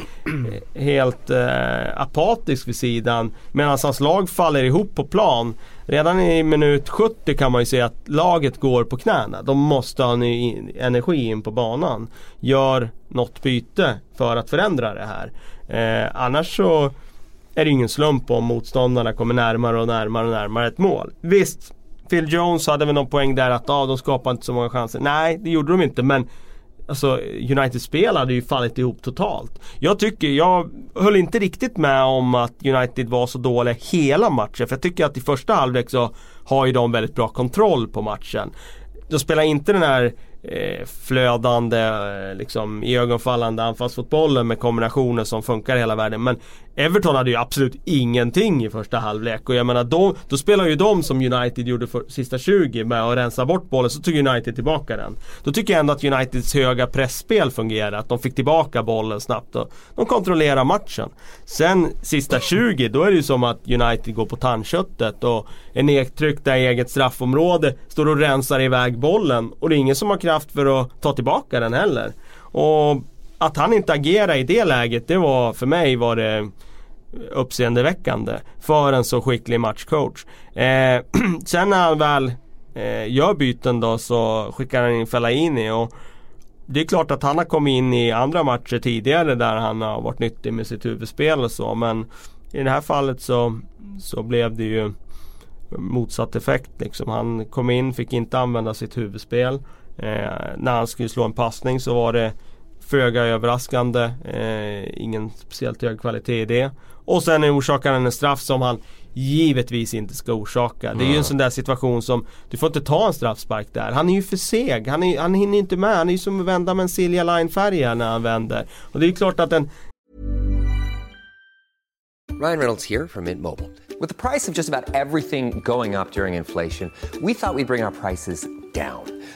S4: helt eh, apatisk vid sidan medan hans lag faller ihop på plan. Redan i minut 70 kan man ju se att laget går på knäna. De måste ha ny energi in på banan. Gör något byte för att förändra det här. Eh, annars så är det ingen slump om motståndarna kommer närmare och närmare och närmare ett mål. Visst, Phil Jones hade väl någon poäng där att ah, de skapar inte så många chanser. Nej, det gjorde de inte men Alltså Uniteds spel hade ju fallit ihop totalt. Jag tycker, jag höll inte riktigt med om att United var så dåliga hela matchen. För jag tycker att i första halvlek så har ju de väldigt bra kontroll på matchen. De spelar inte den här Eh, flödande, eh, liksom iögonfallande anfallsfotbollen med kombinationer som funkar hela världen. Men Everton hade ju absolut ingenting i första halvlek och jag menar då, då spelar ju de som United gjorde för sista 20 med att rensa bort bollen så tog United tillbaka den. Då tycker jag ändå att Uniteds höga pressspel fungerar, att de fick tillbaka bollen snabbt och de kontrollerar matchen. Sen sista 20 då är det ju som att United går på tandköttet och är nedtryckta i eget straffområde, står och rensar iväg bollen och det är ingen som har kraft för att ta tillbaka den heller. Och att han inte agerade i det läget, det var för mig var det uppseendeväckande för en så skicklig matchcoach. Eh, (clears throat) sen när han väl eh, gör byten då så skickar han in Fellaini och det är klart att han har kommit in i andra matcher tidigare där han har varit nyttig med sitt huvudspel och så men i det här fallet så, så blev det ju motsatt effekt. Liksom. Han kom in, fick inte använda sitt huvudspel. Eh, när han skulle slå en passning så var det föga överraskande. Eh, ingen speciellt hög kvalitet i det. Och sen orsakar han en straff som han givetvis inte ska orsaka. Det är ju en sån där situation som Du får inte ta en straffspark där. Han är ju för seg. Han, är, han hinner inte med. Han är ju som att vända med en Silja Line-färja när han vänder. Och det är klart att en
S5: Ryan Reynolds here from Mint Mobile. With the price of just about everything going up during inflation, we thought we'd bring our prices down.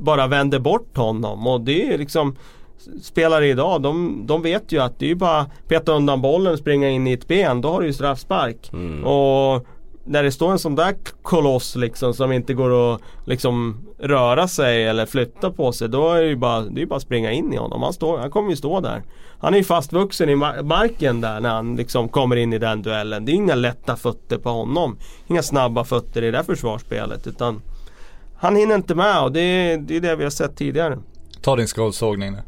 S4: bara vänder bort honom. Och det är liksom Spelare idag, de, de vet ju att det är bara peta undan bollen, springa in i ett ben, då har du ju straffspark. Och när det står en sån där koloss liksom som inte går att liksom röra sig eller flytta på sig då är det ju bara, det är bara att springa in i honom. Han, står, han kommer ju stå där. Han är ju fastvuxen i ma- marken där när han liksom kommer in i den duellen. Det är inga lätta fötter på honom. Inga snabba fötter i det där försvarsspelet utan han hinner inte med och det är det, är det vi har sett tidigare.
S3: Ta din skålsågning nu.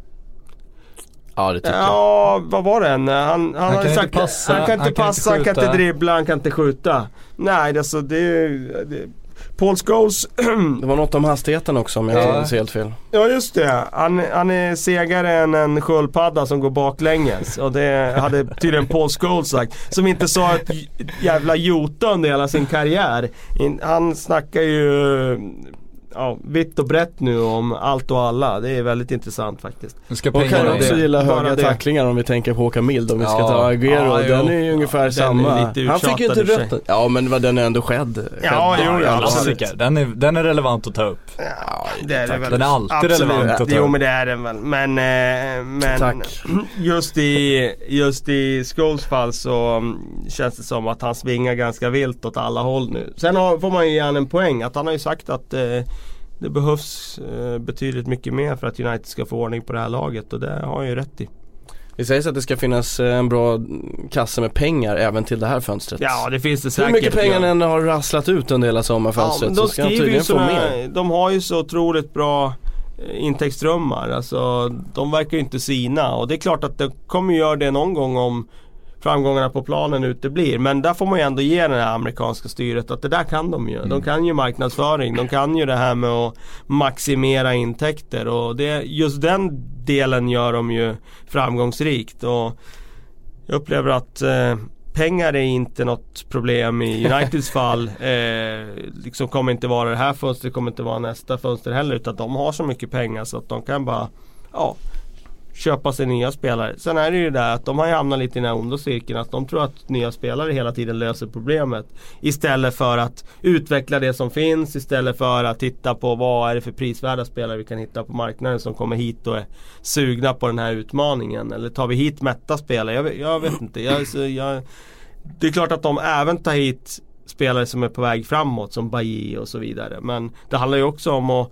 S2: Ja det tycker jag.
S4: Ja, vad var det? Han, han,
S3: Han
S4: har
S3: kan
S4: ju
S3: inte
S4: sagt
S3: passa,
S4: han kan inte
S3: han kan
S4: passa,
S3: inte
S4: han kan inte
S3: skjuta.
S4: dribbla, han kan inte skjuta. Nej, alltså det, det Paul Scholes (clears throat)
S2: Det var något om hastigheten också om jag
S3: Ja.
S2: inte ser helt fel.
S4: Ja just det, han, han är segare än en sköldpadda som går baklänges. Och det hade tydligen Paul Scholes sagt. Som inte sa ett jävla jota under hela sin karriär. Han snackar ju ja, vitt och brett nu om allt och alla. Det är väldigt intressant faktiskt.
S2: Och kan också
S4: det.
S2: gilla
S4: Bara
S2: höga
S4: det.
S2: tacklingar om vi tänker på Håkan Mild om vi ska
S3: Ja.
S2: ta Agüero.
S4: Ja,
S2: den
S4: jo.
S2: är ju ungefär
S4: Den är
S2: samma. Han fick ju inte rött. Ja men vad den är ändå skedd.
S4: Ja, jo, ja, absolut.
S3: Klassiker. Den är, den är relevant att ta upp.
S4: Ja, det är det väl.
S3: Den är alltid relevant att ta
S4: Jo
S3: upp.
S4: men det är den väl. Men, eh, men
S2: Tack. (clears throat)
S4: just i, just i Scholes fall så mm, känns det som att han svingar ganska vilt åt alla håll nu. Sen har, får man ju ge en poäng att han har ju sagt att eh, det behövs eh, betydligt mycket mer för att United ska få ordning på det här laget och det har han ju rätt i.
S2: Det sägs att det ska finnas eh, en bra kasse med pengar även till det här fönstret.
S4: Ja det finns det
S2: Hur
S4: säkert.
S2: mycket pengar
S4: ja.
S2: än har rasslat ut under hela
S4: Ja,
S2: sommarfönstret så
S4: de
S2: ska han
S4: skriver ju
S2: tydligen få mer.
S4: de har ju så otroligt bra eh, intäktsströmmar. Alltså de verkar ju inte sina och det är klart att det kommer göra det någon gång om framgångarna på planen uteblir. Men där får man ju ändå ge det här amerikanska styret att det där kan de ju. De kan ju marknadsföring, de kan ju det här med att maximera intäkter och det, just den delen gör de ju framgångsrikt. Och jag upplever att eh, pengar är inte något problem i (laughs) Uniteds fall. Eh, liksom kommer inte vara det här fönstret, kommer inte vara nästa fönster heller. Utan de har så mycket pengar så att de kan bara ja, köpa sig nya spelare. Sen är det ju det att de har ju hamnat lite i den här onda cirkeln. Att de tror att nya spelare hela tiden löser problemet. Istället för att utveckla det som finns. Istället för att titta på vad är det för prisvärda spelare vi kan hitta på marknaden som kommer hit och är sugna på den här utmaningen. Eller tar vi hit mätta spelare? Jag, vet- jag vet inte. Jag, så jag, det är klart att de även tar hit spelare som är på väg framåt som Bailly och så vidare. Men det handlar ju också om att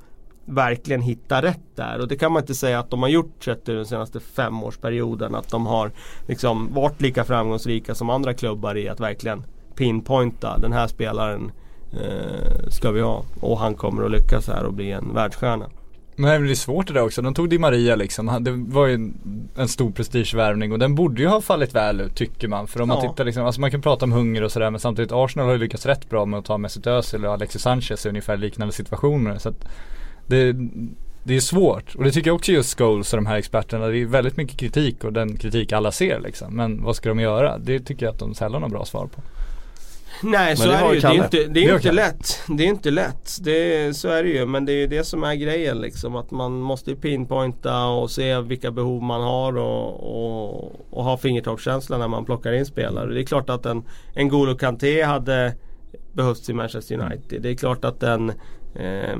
S4: verkligen hitta rätt där. Och det kan man inte säga att de har gjort sett den senaste femårsperioden. Att de har liksom varit lika framgångsrika som andra klubbar i att verkligen pinpointa den här spelaren eh, ska vi ha. Och han kommer att lyckas här och bli en världsstjärna.
S3: Men det är svårt det där också. De tog Di Maria liksom. Det var ju en, en stor prestigevärvning och den borde ju ha fallit väl ut tycker man. För om man
S4: Ja.
S3: tittar liksom, alltså man kan prata om hunger och sådär men samtidigt Arsenal har ju lyckats rätt bra med att ta Mesut Özil och Alexis Sanchez i ungefär liknande situationer. Så att det, det är svårt. Och det tycker jag också just Scholes och de här experterna. Det är väldigt mycket kritik och den kritik alla ser liksom. Men vad ska de göra? Det tycker jag att de sällan har bra svar på.
S4: Nej så
S2: det
S4: är det ju. Det är inte, det
S3: Det
S4: är
S3: har
S4: inte lätt. Det är inte lätt. Det så är det ju. Men det är ju det som är grejen liksom. Att man måste ju pinpointa och se vilka behov man har och, och, och ha fingertoppskänsla när man plockar in spelare. Det är klart att en, en Golo Kanté hade behövts i Manchester United. Det är klart att den eh,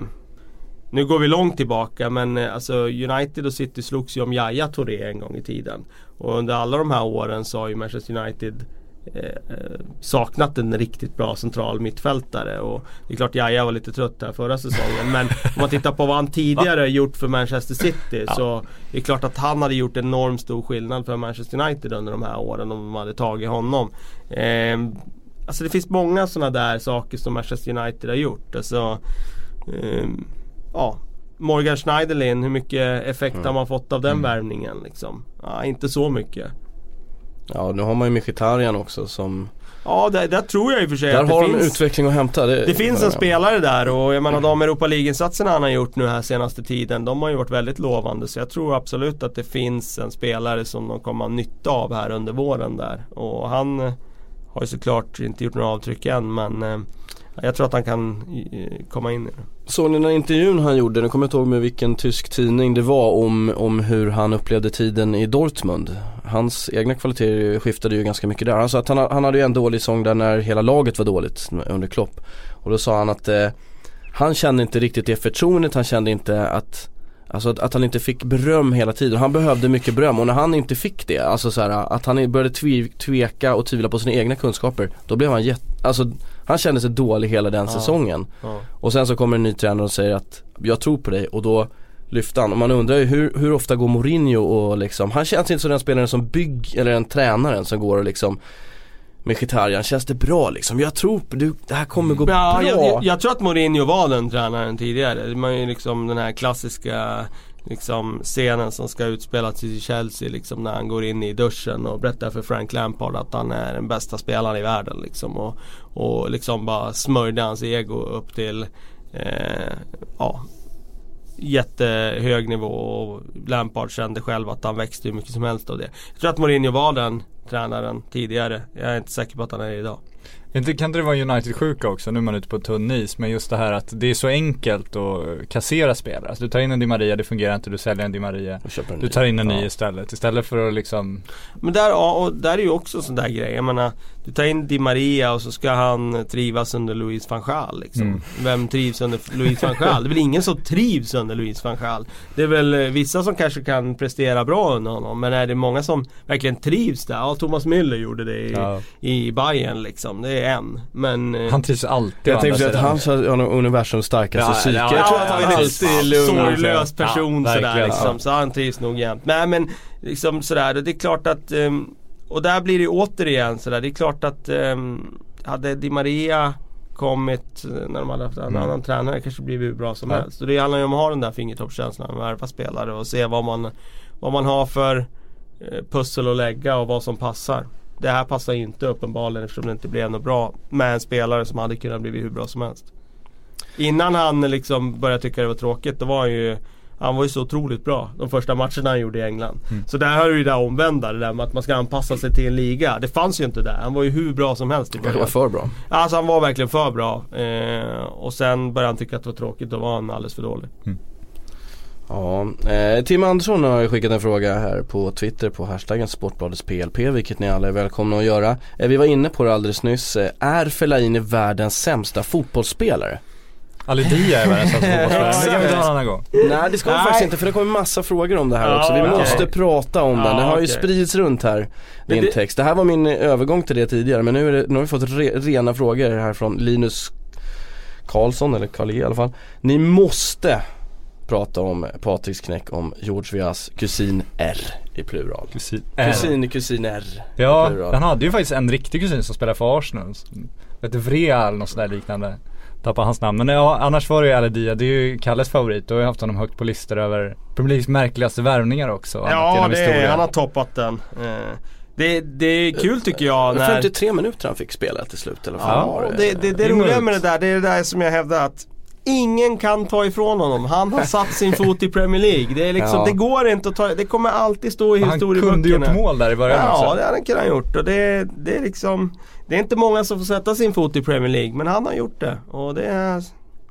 S4: nu går vi långt tillbaka men eh, alltså United och City slogs ju om Yahya Touré en gång i tiden. Och under alla de här åren så har ju Manchester United eh, eh, saknat en riktigt bra central mittfältare. Och det är klart Yahya var lite trött här förra säsongen. men om man tittar på vad han (laughs) tidigare gjort för Manchester City så det är klart att han hade gjort enormt stor skillnad för Manchester United under de här åren om de hade tagit honom. Eh, alltså det finns många sådana där saker som Manchester United har gjort. Alltså, ehm, ja, Morgan Schneiderlin, hur mycket effekt har man fått av den värvningen liksom? Ja, inte så mycket.
S2: Ja nu har man ju Mkhitaryan också som
S4: Ja, där, där tror jag i och för sig
S2: Där
S4: att det
S2: har de
S4: finns
S2: utveckling att hämta. Det,
S4: Det finns en
S2: jag om.
S4: spelare där och jag menar de Europa League-insatserna han har gjort nu här senaste tiden De har ju varit väldigt lovande så jag tror absolut att det finns en spelare som de kommer ha nytta av här under våren där Och han har ju såklart inte gjort några avtryck än men eh, jag tror att han kan eh, komma in i det.
S2: Såg ni den här intervjun han gjorde, nu kommer jag inte ihåg med vilken tysk tidning det var om, om hur han upplevde tiden i Dortmund. Hans egna kvaliteter skiftade ju ganska mycket där. Han sa att han, han hade ju en dålig sång där när hela laget var dåligt under Klopp. Och då sa han att eh, han kände inte riktigt det förtroendet, han kände inte att Alltså att, att han inte fick beröm hela tiden. Han behövde mycket beröm och när han inte fick det, alltså så här, att han började tveka och tvivla på sina egna kunskaper. Då blev han jätte, alltså han kände sig dålig hela den säsongen.
S4: Ja.
S2: Och sen så kommer en ny tränare och säger att jag tror på dig och då lyfte han. Och man undrar ju hur, hur ofta går Mourinho och liksom, han känns inte som den spelaren som bygg, eller den tränaren som går och liksom med Mkhitaryan, känns det bra liksom? Jag tror på du, det här kommer gå
S4: Ja,
S2: bra.
S4: jag, jag, jag tror att Mourinho var den tränaren tidigare. Man är ju liksom den här klassiska liksom, scenen som ska utspelas i Chelsea liksom, när han går in i duschen och berättar för Frank Lampard att han är den bästa spelaren i världen. Liksom, och, och liksom bara smörjde hans ego upp till eh, ja, jättehög nivå och Lampard kände själv att han växte hur mycket som helst av det. Jag tror att Mourinho var den tränaren tidigare. Jag är inte säker på att han är det idag.
S3: Inte, kan inte det vara United-sjuka också? Nu är man ute på tunn is. Men just det här att det är så enkelt att kassera spelare. Alltså, du tar in en Di Maria, det fungerar inte. Du säljer en Di Maria.
S2: En
S3: Du
S2: ny.
S3: tar in en ny
S2: Ja.
S3: istället. Istället för att liksom
S4: Men där, ja, och där är ju också en sån där grej. Jag menar, du tar in Di Maria och så ska han trivas under Louis van Gaal liksom.
S3: Mm.
S4: Vem trivs under Louis van Gaal? Det är väl ingen som trivs under Louis van Gaal. Det är väl eh, vissa som kanske kan prestera bra under honom. Men är det många som verkligen trivs där? Ja, Thomas Müller gjorde det i,
S3: Ja.
S4: i Bayern liksom. Det är en. Men... eh,
S3: Han trivs alltid
S2: Jag tänkte att han har universums starkaste
S3: Ja,
S2: psyke.
S3: ja,
S2: jag tror att han är
S3: ja,
S2: alltid lugn.
S4: sorglös
S3: Ja,
S4: person sådär liksom.
S3: Ja.
S4: Så han trivs nog jämt. Nej men liksom sådär. och Det är klart att ehm, Och där blir det återigen sådär. Det är klart att ehm, Hade Di Maria kommit när de hade haft en
S3: Mm.
S4: annan tränare kanske blivit hur bra som
S3: Ja.
S4: helst. Så det handlar ju om att ha den där fingertoppskänslan. Att värva spelare och se vad man Vad man har för eh, pussel att lägga och vad som passar. Det här passar inte uppenbarligen eftersom det inte blev något bra med en spelare som hade kunnat bli hur bra som helst. Innan han liksom började tycka det var tråkigt, då var han ju han var ju så otroligt bra de första matcherna han gjorde i England. Så där har du ju det omvända, det där med att man ska anpassa sig till en liga. Det fanns ju inte där. Han var ju hur bra som helst i
S2: Det var
S4: början.
S2: för bra.
S4: Alltså han var verkligen för bra. Eh, och sen började han tycka att det var tråkigt, då var han alldeles för dålig.
S2: Ja, eh, Tim Andersson har skickat en fråga här på Twitter på hashtaggen Sportbladets PLP vilket ni alla är välkomna att göra. Eh, vi var inne på det alldeles nyss. Eh, är Fellaini världens sämsta fotbollsspelare?
S3: Ali Dia är världens (laughs) fotbollsspelare. Det kan vi ta en annan gång.
S2: Nej det ska vi
S4: Nej.
S2: faktiskt inte för det kommer massa frågor om det här
S4: Ja,
S2: också. Vi
S4: okej.
S2: måste prata om den.
S4: Ja,
S2: Det har ju spridits runt här, din
S4: det-
S2: text. Det här var min övergång till det tidigare men nu, är det, nu har vi fått re, rena frågor här från Linus Karlsson, eller Karl E i alla fall. Ni måste prata om Patriks knäck om George Vias kusin R i plural.
S3: Kusin.
S2: Kusin, kusin R
S3: Ja, han hade ju faktiskt en riktig kusin som spelade för Arsenal. Vet du, Vrea eller något sånt där liknande. Tappade hans namn. Men ja, annars var det ju Ali Dia. Det är ju Kalles favorit och jag har haft honom högt på listor över Premier Leagues märkligaste värvningar också.
S4: Ja, det är, han har toppat den. Eh, Det, det är kul tycker jag när...
S2: 53 minuter han fick spela till slut eller vad
S4: Ja, det, det, det
S3: Det är
S4: roliga med det där, det är det där som jag hävdar att Ingen kan ta ifrån honom. Han har satt sin fot i Premier League. Det, är liksom,
S2: Ja.
S4: det går inte att ta, det kommer alltid stå i
S3: Han
S4: historieböckerna.
S3: kunde gjort mål där i början
S4: Ja,
S3: också.
S4: det hade han kunnat gjort. Och det, det är liksom Det är inte många som får sätta sin fot i Premier League, men han har gjort det. Och det är,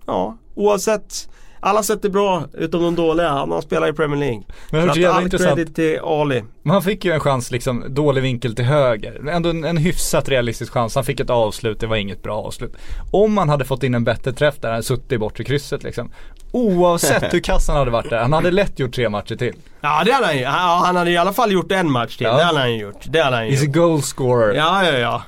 S4: ja, oavsett alla sätt är bra utom de dåliga. Han har spelat i Premier League.
S3: Men
S4: Så
S3: hur
S4: att
S3: jävla
S4: all
S3: intressant.
S4: credit till Ali.
S3: Men han fick ju en chans liksom, dålig vinkel till höger. Ändå en, en hyfsat realistisk chans. Han fick ett avslut, det var inget bra avslut. Om han hade fått in en bättre träff där, han suttit i bortre krysset liksom. Oavsett (laughs) hur kass han hade varit där, han hade lätt gjort tre matcher till.
S4: Ja det hade han ju. Han, han hade i alla fall gjort en match till.
S3: Ja.
S4: Det hade han ju gjort. Det hade han ju
S3: He's a
S4: gjort.
S3: goal scorer.
S4: Ja, ja, ja.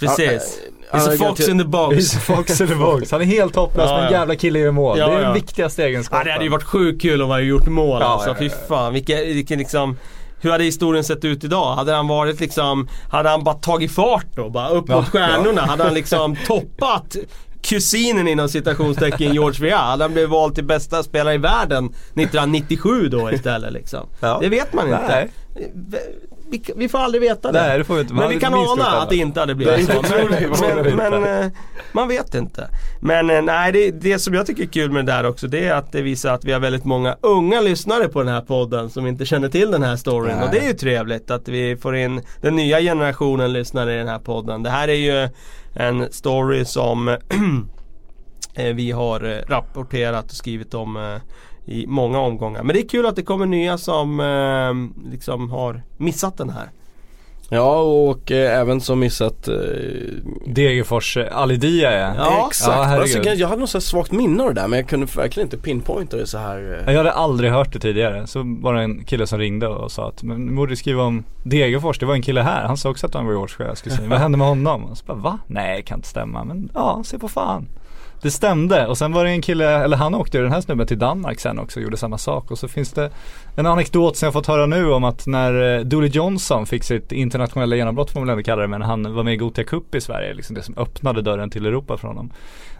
S4: Precis.
S2: Ja,
S4: He's a fox in the box.
S3: He's a fox in the (laughs) box. Han är helt hopplös
S4: Ja,
S3: men en
S4: ja.
S3: jävla kille gör mål.
S4: Ja,
S3: det är den
S4: ja.
S3: viktigaste
S4: Ja,
S3: egenskapen.
S4: det hade ju varit sjukt kul om han hade gjort mål
S3: Ja,
S4: alltså.
S3: ja,
S4: Fy
S3: ja.
S4: fan, vilken, vilken liksom hur hade historien sett ut idag? Hade han varit liksom, hade han bara tagit fart då? Bara upp
S3: Ja,
S4: mot stjärnorna? Hade han liksom (laughs) toppat kusinen inom citationstecken George Weah? Hade han blivit vald till bästa spelare i världen 1997 då istället liksom?
S3: Ja.
S4: Det vet man inte.
S3: Nej.
S4: Vi, vi får aldrig veta det.
S3: Nej, det får vi inte. Man
S4: Men vi kan ana att det inte hade blivit så. Men, men, men eh, man vet inte. Men eh, nej, det, det som jag tycker är kul med det där också det är att det visar att vi har väldigt många unga lyssnare på den här podden som inte känner till den här storyn.
S2: Nej.
S4: Och det är ju trevligt att vi får in den nya generationen lyssnare i den här podden. Det här är ju en story som (clears throat) eh, vi har rapporterat och skrivit om i många omgångar. Men det är kul att det kommer nya som eh, liksom har missat den här.
S2: Ja och eh, även som missat eh,
S3: Degerfors, eh, Ali Dia är.
S4: Ja,
S2: Exakt,
S3: Ja,
S2: alltså, jag hade nog så svagt minne av det där men jag kunde verkligen inte pinpointa det så här eh.
S3: Jag hade aldrig hört det tidigare. Så var det en kille som ringde och sa att men nu borde du skriva om Degerfors. Det var en kille här. Han sa också att han var skulle säga, Vad hände med honom? Och så bara va? Nej, kan inte stämma. Men ja, se på fan. Det stämde och sen var det en kille, eller han åkte ju den här snubben till Danmark sen också och gjorde samma sak. Och så finns det en anekdot som jag fått höra nu om att när eh, Dooley Johnson fick sitt internationella genombrott får man väl ändå kalla det, men han var med i Gothia Cup i Sverige, liksom det som öppnade dörren till Europa för honom.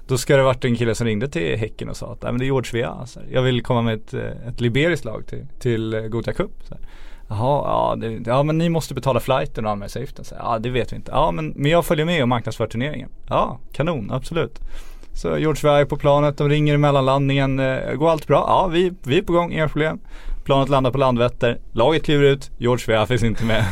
S3: Då ska det varit en kille som ringde till Häcken och sa att Nej, men det är George Vea, så här. jag vill komma med ett, eh, ett liberiskt lag till, till eh, Gothia Cup. Så här. Jaha, ja, det, ja men ni måste betala flighten och anmälningsavgiften. Ja det vet vi inte. Ja men, men jag följer med och marknadsför turneringen. Ja, kanon, absolut. Så George Weah är på planet, de ringer i mellanlandningen. Eh, går allt bra? Ja vi, vi är på gång, inga problem. Planet landar på Landvetter, laget kliver ut, George Weah finns inte med.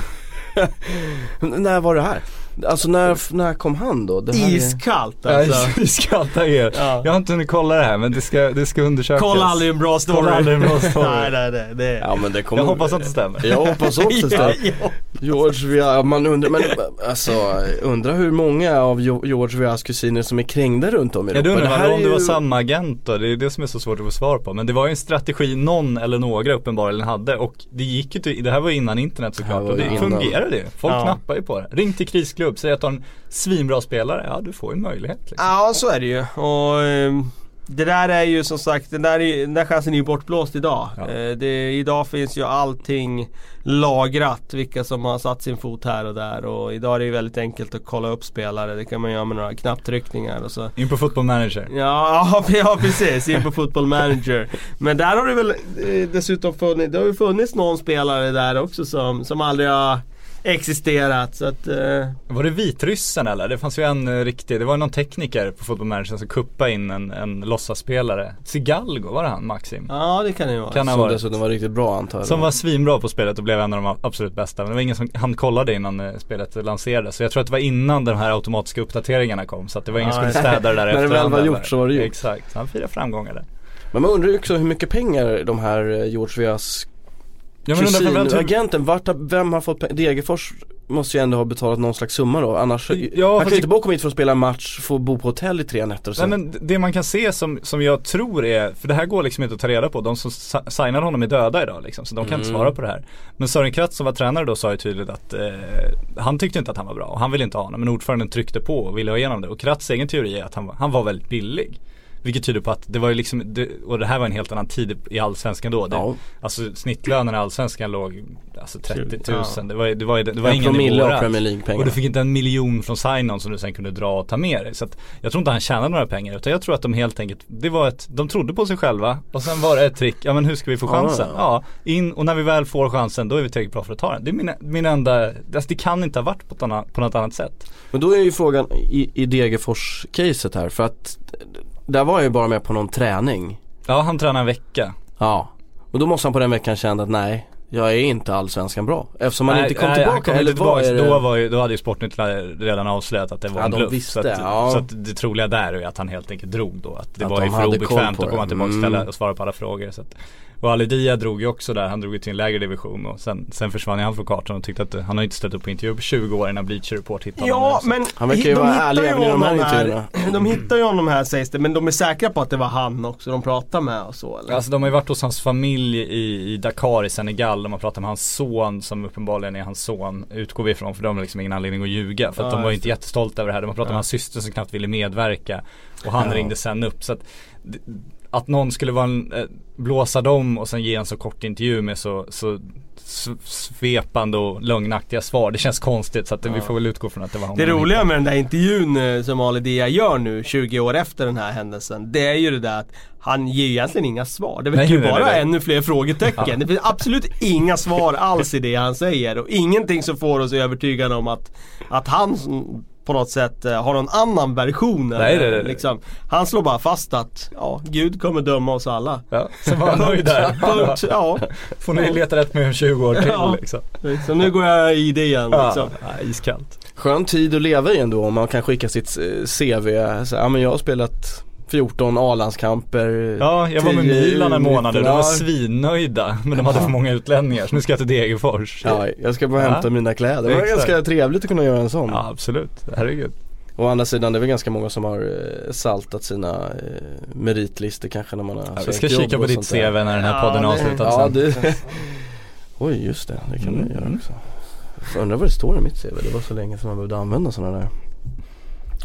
S3: (laughs)
S2: När var det här? Alltså när, när kom han då? Det här är-
S4: Iskallt alltså.
S3: Iskallt er.
S4: Ja.
S3: Jag har inte hunnit kolla det här men det ska, det ska undersökas.
S4: Kolla aldrig en bra story.
S3: Kolla aldrig en bra story. (laughs)
S4: nej, nej, nej. Det är...
S2: Ja men det kommer
S3: Jag hoppas att det stämmer.
S2: Jag hoppas också det (laughs)
S4: ja,
S2: stämmer.
S4: Ja.
S2: George Weah, man undrar, men alltså undrar hur många av George Weahs kusiner som är krängda runt om i Europa.
S3: undrar
S2: här
S3: om
S2: är
S3: det var
S2: ju-
S3: samma agent då, det är det som är så svårt att få svar på. Men det var ju en strategi någon eller några uppenbarligen hade och det gick ju till, det här var innan internet
S2: Det
S3: såklart
S2: var
S3: och det
S2: innan.
S3: fungerade ju. Folk
S4: Ja.
S3: knappar ju på det. Ring till krisklubb, säg att du har en svinbra spelare, ja du får ju en möjlighet liksom.
S4: Ja, så är det ju. Och ehm, det där är ju som sagt, den där, är, den där chansen är ju bortblåst idag.
S3: Ja.
S4: Eh, det, idag finns ju allting lagrat, vilka som har satt sin fot här och där. Och idag är det ju väldigt enkelt att kolla upp spelare. Det kan man göra med några knapptryckningar och så
S3: In på football manager.
S4: Ja, ja, (laughs) ja precis, in på football manager. Men där har det väl eh, dessutom funnits, det har ju funnits någon spelare där också som, som aldrig har existerat. Så att, eh,
S3: Var det vitryssen eller? Det fanns ju en eh, riktig, det var någon tekniker på football manager som kuppade in en, en låtsasspelare. Sigalgo, var det han Maxim?
S4: ja det kan det ju vara.
S3: Kan ha
S2: Som
S3: varit.
S2: dessutom var riktigt bra antar jag.
S3: Som var svinbra på spelet och blev en av de absolut bästa. Men det var ingen som han kollade innan eh, spelet lanserades. Så jag tror att det var innan de här automatiska uppdateringarna kom. Så att det var ingen som skulle städa det där (laughs)
S2: När det
S3: efterhand
S2: väl var gjort så var det gjort.
S3: Exakt, han firar framgångar där.
S2: Men man undrar ju också hur mycket pengar de här eh, George Weahs
S3: Ja, men undrar
S2: kusin,
S3: framförallt hur-
S2: agenten, vart har, vem har fått pengar? Degerfors måste ju ändå ha betalat någon slags summa då, annars
S3: Ja,
S2: Han kan ju inte bara komma hit för att spela en match, få bo på hotell i tre nätter och
S3: Nej
S2: sen
S3: men det man kan se som, som jag tror är, för det här går liksom inte att ta reda på, de som signar honom är döda idag liksom, så de kan inte
S2: Mm.
S3: svara på det här. Men Sören Kratz som var tränare då sa ju tydligt att eh, han tyckte inte att han var bra och han ville inte ha honom, men ordföranden tryckte på och ville ha igenom det. Och Kratz egen teori är att han, han var väldigt billig. Vilket tyder på att det var ju liksom, det, och det här var en helt annan tid i allsvenskan då. Det,
S2: Ja.
S3: Alltså snittlönen i allsvenskan låg alltså 30 000.
S4: Ja.
S3: Det var, det var, det var
S2: en
S3: ingen nivå.
S2: Premier
S3: Och du fick inte en miljon från sign som du sen kunde dra och ta med dig. Så att jag tror inte han tjänade några pengar utan jag tror att de helt enkelt, det var ett, de trodde på sig själva och sen var det ett trick, ja men hur ska vi få
S2: Ja,
S3: chansen?
S2: ja.
S3: Ja, in och när vi väl får chansen då är vi tillräckligt bra för att ta den. Det är min, min enda, alltså det kan inte ha varit på, ett annat, på något annat sätt.
S2: Men då är ju frågan i, i Degerfors-caset här för att där var jag ju bara med på någon träning
S3: Ja han tränade en vecka.
S2: Ja, och då måste han på den veckan känna att nej, jag är inte allsvenskan bra. Eftersom han inte kom
S3: nej,
S2: tillbaka
S3: kom
S2: eller
S3: tillbaka.
S2: är det?
S3: Då, var ju, då hade ju Sportnytt redan avslöjat att det var
S2: Ja,
S3: en bluff.
S2: visste,
S3: så, att,
S2: ja.
S3: så att det troliga där är att han helt enkelt drog då. Att det
S2: Att
S3: var ju för obekvämt att komma tillbaka och ställa
S2: Mm.
S3: och svara på alla frågor. Så att, och Ali Dia drog ju också där, han drog ju till en lägre division och sen, sen försvann ju han från kartan och tyckte att han har inte ställt upp på intervju på 20 år innan Bleacher Report hittade
S4: Ja,
S3: honom.
S4: men
S2: Han verkar ju
S4: de
S2: vara
S4: hittar
S2: ärlig
S4: ju
S2: även i de här intervjuerna.
S4: De hittar ju honom här sägs det, men de är säkra på att det var han också de pratade med och så eller?
S3: Alltså de har ju varit hos hans familj i, i Dakar i Senegal de har pratat med hans son som uppenbarligen är hans son Utgår vi ifrån för de har liksom ingen anledning att ljuga För att
S4: Ja,
S3: de var
S4: just
S3: inte jättestolta över det här De har pratat med
S4: Ja.
S3: hans syster som knappt ville medverka Och han
S2: Ja.
S3: ringde sen upp så att Att någon skulle vara en, eh, blåsa dem och sen ge en så kort intervju med så, så svepande och lögnaktiga svar Det känns konstigt så att vi får väl utgå från att det var honom
S4: Det
S3: de
S4: roliga med den där intervjun eh, som Ali Dia gör nu 20 år efter den här händelsen Det är ju det där att han ger egentligen inga svar. Det verkar ju bara
S3: nej.
S4: ännu fler frågetecken. (laughs) Det finns absolut inga svar alls i det han säger och ingenting som får oss övertygade om att, att han på något sätt eh, har någon annan version.
S3: Nej,
S4: eller,
S3: nej, nej.
S4: Liksom. Han slår bara fast att ja, Gud kommer döma oss alla.
S3: Ja, så var han nöjd där (laughs)
S4: Punkt. Ja,
S3: Får ni leta rätt med om 20 år till
S4: Ja.
S3: liksom
S4: så nu går jag i det igen liksom.
S3: ja, iskallt
S2: Skön tid att leva i ändå om man kan skicka sitt eh, CV. Så, ja men jag har spelat 14 A-landskamper.
S3: Ja, jag var med
S2: 10
S3: Milan en månad och de var
S2: Ja.
S3: svinnöjda Men de hade för många utlänningar så nu ska jag till Degerfors
S2: Ja, jag ska bara
S3: Ja.
S2: hämta mina kläder. Det var
S3: Exakt.
S2: ganska trevligt att kunna göra en sån.
S3: Ja absolut, herregud
S2: Å andra sidan det är väl ganska många som har eh, saltat sina eh, meritlistor kanske när man har
S3: ja, Vi ska kika på ditt. CV när den här
S4: Ja,
S3: podden
S4: det-
S3: avslutas
S2: Ja,
S3: sen
S2: det... (laughs) Oj just det, det kan
S3: Mm.
S2: göra också. Jag undrar vad det står i mitt CV, det var så länge som man behövde använda sådana där.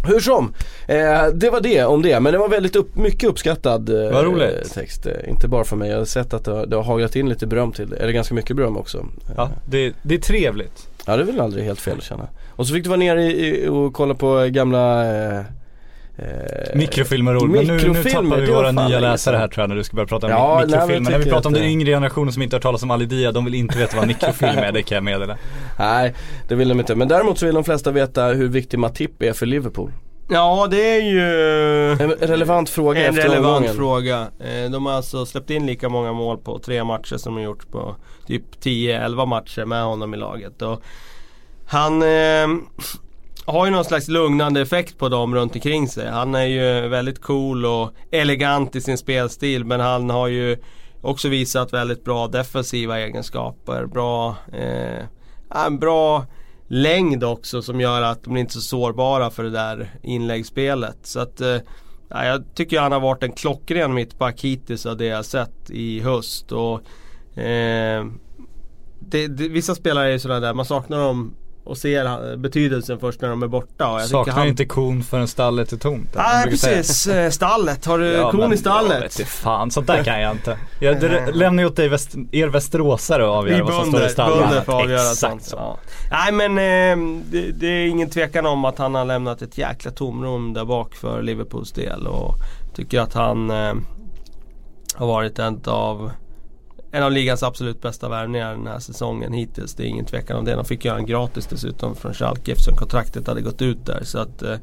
S2: Hur som, eh, det var det om det men det var väldigt upp, mycket uppskattad eh,
S3: Vad roligt.
S2: text. Eh, inte bara för mig, jag har sett att det har, det har haglat in lite beröm till eller ganska mycket beröm också. Eh,
S3: Ja, det, det är trevligt
S2: Ja det är väl aldrig helt fel att känna. Och så fick du vara nere i, i, och kolla på gamla eh,
S3: Mikrofilmer roligt, men nu, nu
S2: mikrofilmer,
S3: tappar vi våra nya läsare här tror jag när du ska börja prata om
S2: Ja, nej,
S3: mikrofilmer När vi pratar om den yngre generationen som inte har talat om Ali Dia, de vill inte veta vad mikrofilm är, det kan jag meddela (laughs)
S2: Nej det vill de inte. Men däremot så vill de flesta veta hur viktig Matip är för Liverpool.
S4: Ja det är ju
S2: En relevant fråga
S4: En
S2: efter
S4: relevant
S2: omgången.
S4: fråga. Eh, De har alltså släppt in lika många mål på tre matcher som de gjort på typ 10-11 matcher med honom i laget. Och han eh, har ju någon slags lugnande effekt på dem runt omkring sig. Han är ju väldigt cool och elegant i sin spelstil men han har ju också visat väldigt bra defensiva egenskaper. Bra, eh, en bra längd också som gör att de inte är så sårbara för det där inläggsspelet. Så att eh, jag tycker han har varit en klockren mittback hittills av det jag sett i höst. Och, eh, det, det, vissa spelare är ju sådana där, man saknar dem och ser eh, betydelsen först när de är borta. Och jag
S3: Saknar
S4: han...
S3: inte kon förrän stallet är tomt
S4: Nej
S3: brukar säga.
S4: precis, Eh, stallet. Har du
S3: Ja,
S4: kon i stallet?
S3: Jag vet fan, sånt där kan jag inte. Jag det lämnar ju åt dig väst, er västeråsare att avgöra vad som står i stallet.
S4: bönder får avgöra
S3: Exakt
S4: sånt.
S3: så.
S4: Ja. Nej men eh, det, det är ingen tvekan om att han har lämnat ett jäkla tomrum där bak för Liverpools del. Och tycker att han eh, har varit en av en av ligans absolut bästa värvningar den här säsongen hittills. Det är ingen tvekan om det. De fick göra en gratis dessutom från Schalke eftersom kontraktet hade gått ut där. Så att eh,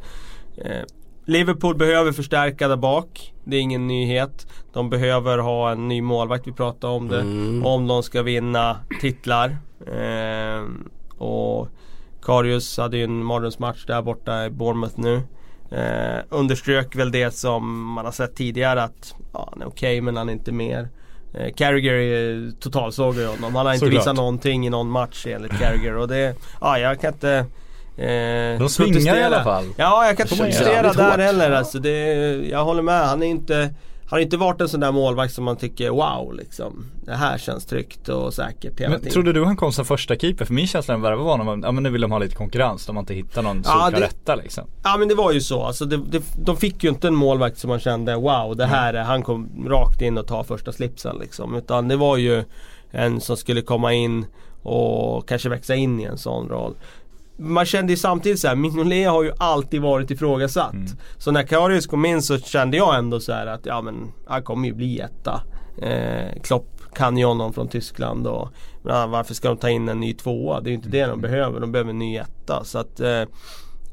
S4: eh, Liverpool behöver förstärka där bak. Det är ingen nyhet. De behöver ha en ny målvakt, vi pratade om det.
S2: Mm.
S4: Om de ska vinna titlar. Eh, och Karius hade ju en mardrömsmatch där borta i Bournemouth nu. Eh, underströk väl det som man har sett tidigare att ja, han är okej men han är inte mer. Eh, Carragher totalsågar ju honom. Han har inte
S3: Såklart.
S4: visat någonting i någon match enligt Carragher och det, ja jag kan inte eh,
S3: De svingar i alla fall.
S4: Ja jag kan inte protestera där
S2: hårt.
S4: heller alltså. Det, jag håller med. Han är inte har inte varit en sån där målvakt som man tycker wow liksom. Det här känns tryggt och säkert hela
S3: Men
S4: tiden.
S3: trodde du han kom som första keeper? För min känsla när värvade honom var ja men nu vill de ha lite konkurrens. De har inte hittat någon
S4: Ja, det-
S3: etta liksom.
S4: Ja men det var ju så. Alltså det, det, de fick ju inte en målvakt som man kände wow det här är, han kom rakt in och ta första slipsen liksom. Utan det var ju en som skulle komma in och kanske växa in i en sån roll. Man kände ju samtidigt så här, Mignolet har ju alltid varit ifrågasatt. Så när Karius kom in så kände jag ändå så här att ja men han kommer ju bli etta. Eh, Klopp kan ju honom från Tyskland och ja, varför ska de ta in en ny tvåa? Det är ju inte det de behöver, de behöver en ny etta. Så att eh,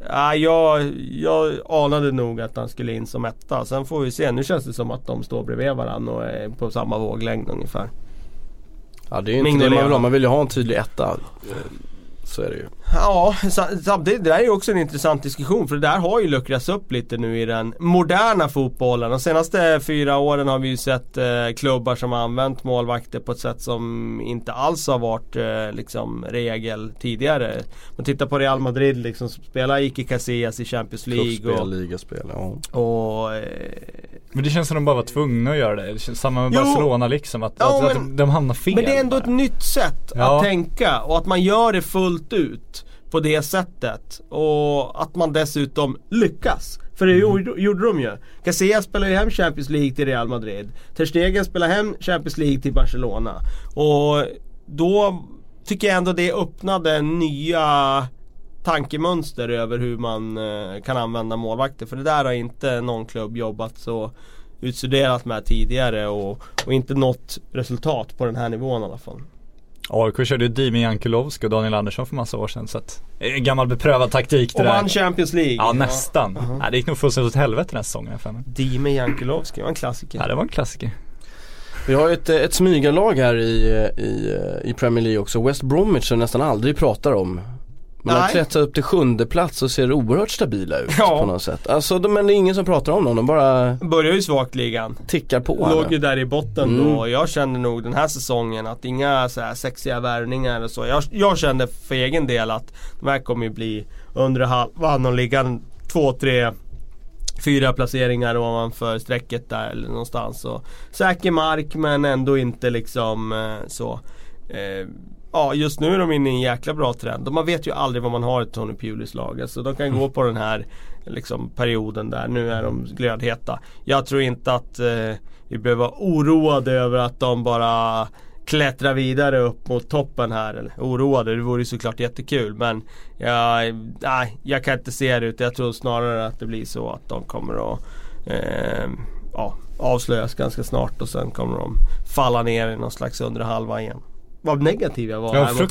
S4: Ja, jag, jag anade nog att han skulle in som etta. Sen får vi se. Nu känns det som att de står bredvid varandra och är på samma våglängd ungefär.
S2: Ja det är ju inte
S4: Mignolet,
S2: det man vill ha, man vill ju ha en tydlig etta. Så är det ju.
S4: Ja, sa- samtidigt det där är ju också en intressant diskussion för det där har ju luckrats upp lite nu i den moderna fotbollen. De senaste fyra åren har vi ju sett eh, klubbar som har använt målvakter på ett sätt som inte alls har varit eh, liksom regel tidigare. Man tittar på Real Madrid liksom, som spelar Ike Casillas i Champions League
S2: Klubbspel,
S4: och,
S2: ligaspel, ja.
S4: och eh,
S3: Men det känns som de bara var tvungna att göra det. Det känns Samma med
S4: Jo.
S3: Barcelona liksom. Att,
S4: Ja,
S3: att, att
S4: men-
S3: de, de hamnar fel.
S4: Men det är ändå ett
S3: bara.
S4: nytt sätt
S3: Ja.
S4: att tänka och att man gör det fullt ut på det sättet. Och att man dessutom lyckas. För det gjorde, gjorde de ju. Casillas spelar ju hem Champions League till Real Madrid. Ter Stegen spelar hem Champions League till Barcelona. Och då tycker jag ändå det öppnade nya tankemönster över hur man eh, kan använda målvakter. För det där har inte någon klubb jobbat så utstuderat med tidigare och, och inte nått resultat på den här nivån i alla fall.
S3: AIK körde ju Dimi Jankulovski och Daniel Andersson för massa år sedan så att det en gammal beprövad taktik det
S4: Och
S3: där.
S4: vann Champions League.
S3: Ja nästan. Nej, det gick nog fullständigt åt helvete den här säsongen.
S4: Dime Jankulovski var en klassiker.
S3: Ja det var en klassiker.
S2: Vi har ju ett, ett smygarlag här i, i, i Premier League också. West Bromwich som nästan aldrig pratar om. Men har
S4: Nej.
S2: klättrat upp till sjunde plats och ser oerhört stabila ut
S4: Ja.
S2: på något sätt. Alltså de, men det är ingen som pratar om dem, de bara
S4: Börjar ju svagt ligan.
S2: tickar på
S4: Låg ju där i botten
S2: Mm.
S4: då och jag kände nog den här säsongen att inga så här sexiga värvningar och så. Jag, jag kände för egen del att de här kommer ju bli under halvan och ligga två, tre Fyra placeringar ovanför strecket där eller någonstans. Så, säker mark men ändå inte liksom eh, så. Eh, ja just nu är de inne i en jäkla bra trend. Man vet ju aldrig vad man har i Tony Pulis lag. Alltså de kan gå på den här liksom, perioden där. Nu är de glödheta. Jag tror inte att eh, vi behöver vara oroade över att de bara klättrar vidare upp mot toppen här. Eller, oroade, det vore ju såklart jättekul men jag, nej, jag kan inte se det ut. jag tror snarare att det blir så att de kommer att eh, ja, avslöjas ganska snart och sen kommer de falla ner i någon slags undre halva igen. Vad negativ jag var
S3: Ja,
S4: här mot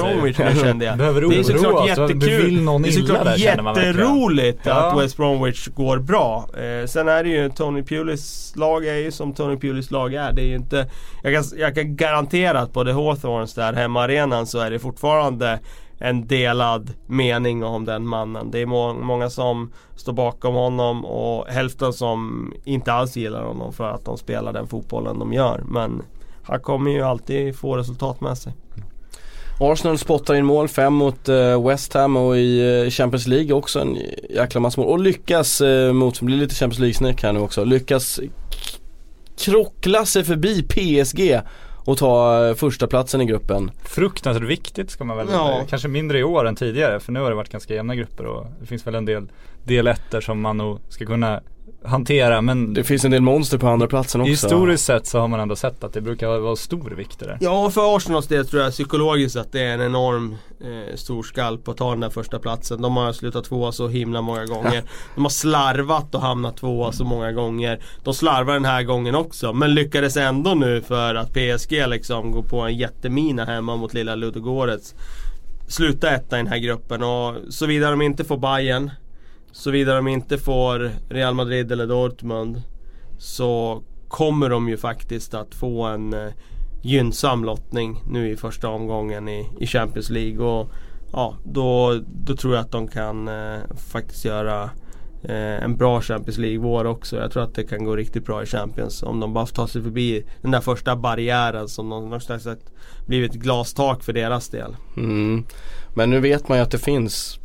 S4: Bromwich nu kände jag.
S3: Behöver
S4: det är såklart.
S3: Du
S4: jättekul. det är såklart
S3: där,
S4: jätteroligt
S3: Ja.
S4: att West Bromwich går bra. Eh, sen är det ju Tony Pulis lag är ju som Tony Pulis lag är. Det är ju inte, jag, kan, jag kan garantera att på The Hawthorns där hemmaarenan så är det fortfarande en delad mening om den mannen. Det är må många som står bakom honom och hälften som inte alls gillar honom för att de spelar den fotbollen de gör. Men han kommer ju alltid få resultat med sig.
S2: Arsenal spottar in mål, fem mot eh, West Ham och i eh, Champions League också en jäkla massa mål. Och lyckas eh, mot, blir lite Champions League-snack här nu också, lyckas krockla sig förbi PSG och ta första platsen i gruppen.
S3: Fruktansvärt viktigt ska man väl,
S4: Ja.
S3: kanske mindre i år än tidigare för nu har det varit ganska jämna grupper och det finns väl en del del ettor som man nog ska kunna hantera men
S2: Det finns en del monster på andra platsen också.
S3: historiskt sett så har man ändå sett att det brukar vara stor vikt det.
S4: Ja, för Arsenals del tror jag psykologiskt att det är en enorm eh, stor skalp att ta den där första platsen. De har slutat tvåa så himla många gånger. (laughs) De har slarvat och hamnat tvåa så många gånger. De slarvar den här gången också, men lyckades ändå nu för att PSG liksom går på en jättemina hemma mot lilla Ludogorets. Sluta etta i den här gruppen och såvida de inte får Bayern Såvida de inte får Real Madrid eller Dortmund Så kommer de ju faktiskt att få en eh, gynnsam lottning nu i första omgången i, i Champions League. Och ja, då, då tror jag att de kan eh, faktiskt göra eh, en bra Champions League-vår också. Jag tror att det kan gå riktigt bra i Champions om de bara tar sig förbi den där första barriären som de slags blivit glastak för deras del.
S2: Mm. Men nu vet man ju att det finns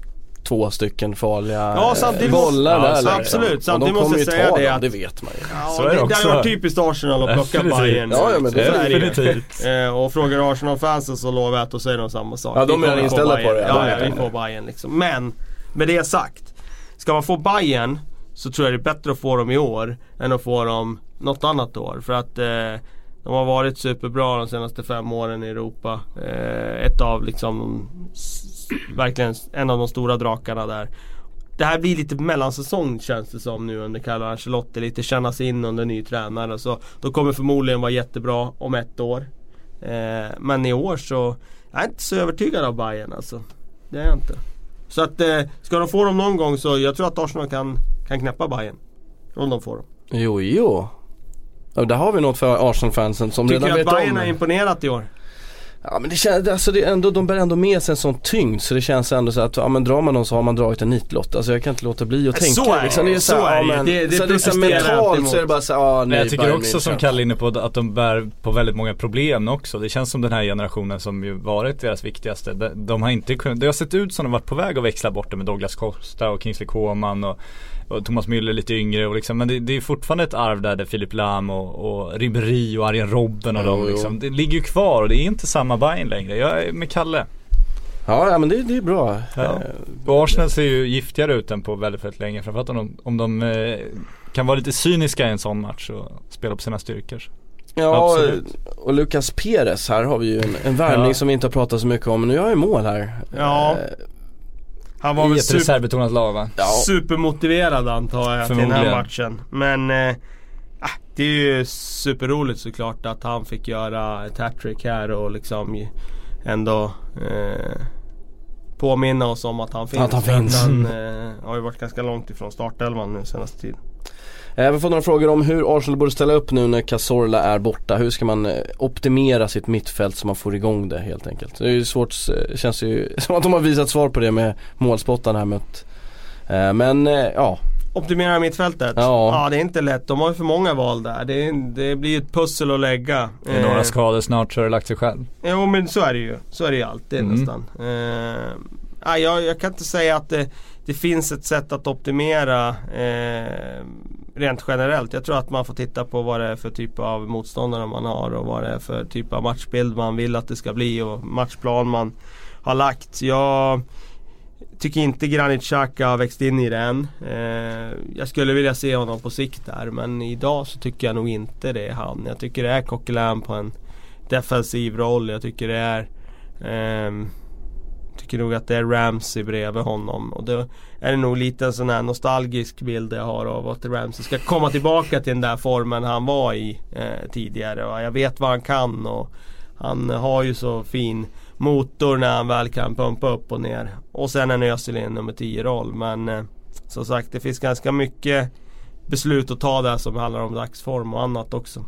S2: två stycken farliga
S4: Ja,
S2: eh,
S4: samtidigt
S2: bollar
S4: måste-
S2: där
S4: ja,
S2: liksom.
S4: absolut. Samtidigt måste
S2: ju
S4: jag säga det
S2: dem,
S4: att-
S2: det vet man ju.
S4: Ja,
S3: Så är det
S4: det,
S3: också.
S4: hade varit typiskt Arsenal att plocka
S3: Definitivt.
S4: Bayern.
S2: Ja, ja, men det-
S4: Så är.
S3: Definitivt.
S4: Eh, och frågar Arsenal-fansen så lovar jag att då säger de samma sak.
S2: Ja, de är inställda på det, ja,
S4: Ja, vi
S2: det.
S4: får Bayern liksom. Men, med det sagt. Ska man få Bayern så tror jag det är bättre att få dem i år än att få dem något annat år. För att eh, de har varit superbra de senaste fem åren i Europa. Eh, ett av liksom verkligen en av de stora drakarna där. Det här blir lite mellansäsong känns det som nu under Carlo Ancelotti. Lite kännas in under ny tränare. Så de kommer förmodligen vara jättebra om ett år. Eh, men i år så jag är inte så övertygad av Bayern alltså. Det är jag inte. Så att eh, ska de få dem någon gång så jag tror att Arsenal kan, kan knäppa Bayern Om de får dem.
S2: Jo, jo. Där har vi något för Arsenal-fansen som
S4: Tycker
S2: redan
S4: du att
S2: vet
S4: Bayern
S2: om
S4: har imponerat i år?
S2: Ja men det känns, alltså det är ändå, de bär ändå med sig en sån tyngd så det känns ändå så att, ja men drar man dem så har man dragit en nitlott. Alltså jag kan inte låta bli att
S4: Så
S2: tänka
S4: är det.
S2: liksom, det. Är
S4: Så
S2: så,
S4: är
S2: ja,
S4: det.
S2: men,
S4: Det- det
S2: så liksom
S4: protesterar jag
S2: mentalt så är det bara så, ja nej
S3: Men jag tycker
S2: Bayern
S3: också som. Kalle är inne på att de bär på väldigt många problem också. Det känns som den här generationen som ju varit deras viktigaste. De, de har inte kunnat, det har sett ut som de varit på väg att växla bort det med Douglas Costa och Kingsley Coman och, och Thomas Müller lite yngre och liksom, men det, det är fortfarande ett arv där, där Filip Lam och, och Ribéry och Arjen Robben och
S2: Jo,
S3: de liksom, det ligger ju kvar och det är inte samma Bayern längre. Jag är med Kalle.
S2: Ja, ja men det, det är bra.
S3: Ja.
S2: Eh,
S3: Och Arsenal ser ju giftigare ut än på väldigt, väldigt länge. Framförallt om de, om de eh, kan vara lite cyniska i en sån match och spela på sina styrkor.
S2: Ja,
S3: Absolut.
S2: och Lucas Perez här har vi ju en, en värvning
S3: Ja.
S2: som vi inte har pratat så mycket om. Men nu gör ju mål här.
S4: Ja. Han var
S3: I
S4: väl
S3: ett
S4: super,
S3: reservbetonat lag va?
S2: ja.
S4: supermotiverad antar jag till den här matchen. Men eh, ah, det är ju superroligt såklart att han fick göra ett hattrick här och liksom ändå eh, påminna oss om att han finns.
S2: Att han finns.
S4: Han eh, har ju varit ganska långt ifrån startelvan nu senaste tiden.
S2: Eh, Vi fått några frågor om hur Arsenal borde ställa upp nu när Cazorla är borta. Hur ska man eh, optimera sitt mittfält så man får igång det helt enkelt. Det är ju svårt, eh, känns ju (laughs) som att de har visat svar på det med målspottarna här mött. Eh, Men eh, ja,
S4: Optimera mittfältet?
S2: Ja.
S4: ja det är inte lätt. De har ju för många val där. Det, är, det blir ett pussel att lägga.
S3: Det är några skador snart så har det lagt sig själv.
S4: Jo men så är det ju. Så är det ju alltid
S3: Mm.
S4: nästan. Eh, jag, jag kan inte säga att det, det finns ett sätt att optimera eh, rent generellt. Jag tror att man får titta på vad det är för typ av motståndare man har och vad det är för typ av matchbild man vill att det ska bli och matchplan man har lagt. Jag tycker inte Granit Xhaka har växt in i det än. Eh, jag skulle vilja se honom på sikt där men idag så tycker jag nog inte det är han. Jag tycker det är Coquelin på en defensiv roll. Jag tycker det är ehm, Tycker nog att det är Ramsey bredvid honom och då är det nog lite en sån här nostalgisk bild jag har av att Ramsey ska komma tillbaka till den där formen han var i eh, tidigare. Och jag vet vad han kan och han har ju så fin motor när han väl kan pumpa upp och ner. Och sen en Özil i en nummer 10 roll men eh, som sagt det finns ganska mycket beslut att ta där som handlar om dagsform och annat också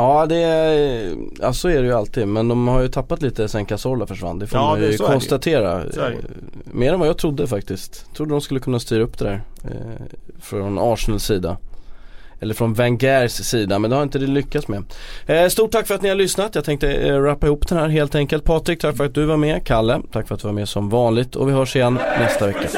S2: ja det är, ja så är det ju alltid. Men de har ju tappat lite sen Cazorla försvann. Det får
S4: Ja,
S2: man ju
S4: så
S2: konstatera.
S4: Är.
S2: Eh, Mer än vad jag trodde faktiskt. Trodde de skulle kunna styra upp det där. Eh, från Arsenals sida. Eller från Wengers sida men det har inte det lyckats med. Eh, stort tack för att ni har lyssnat. Jag tänkte eh, rappa ihop den här helt enkelt. Patrik, tack för att du var med. Kalle, tack för att du var med som vanligt. Och vi hörs igen nästa vecka.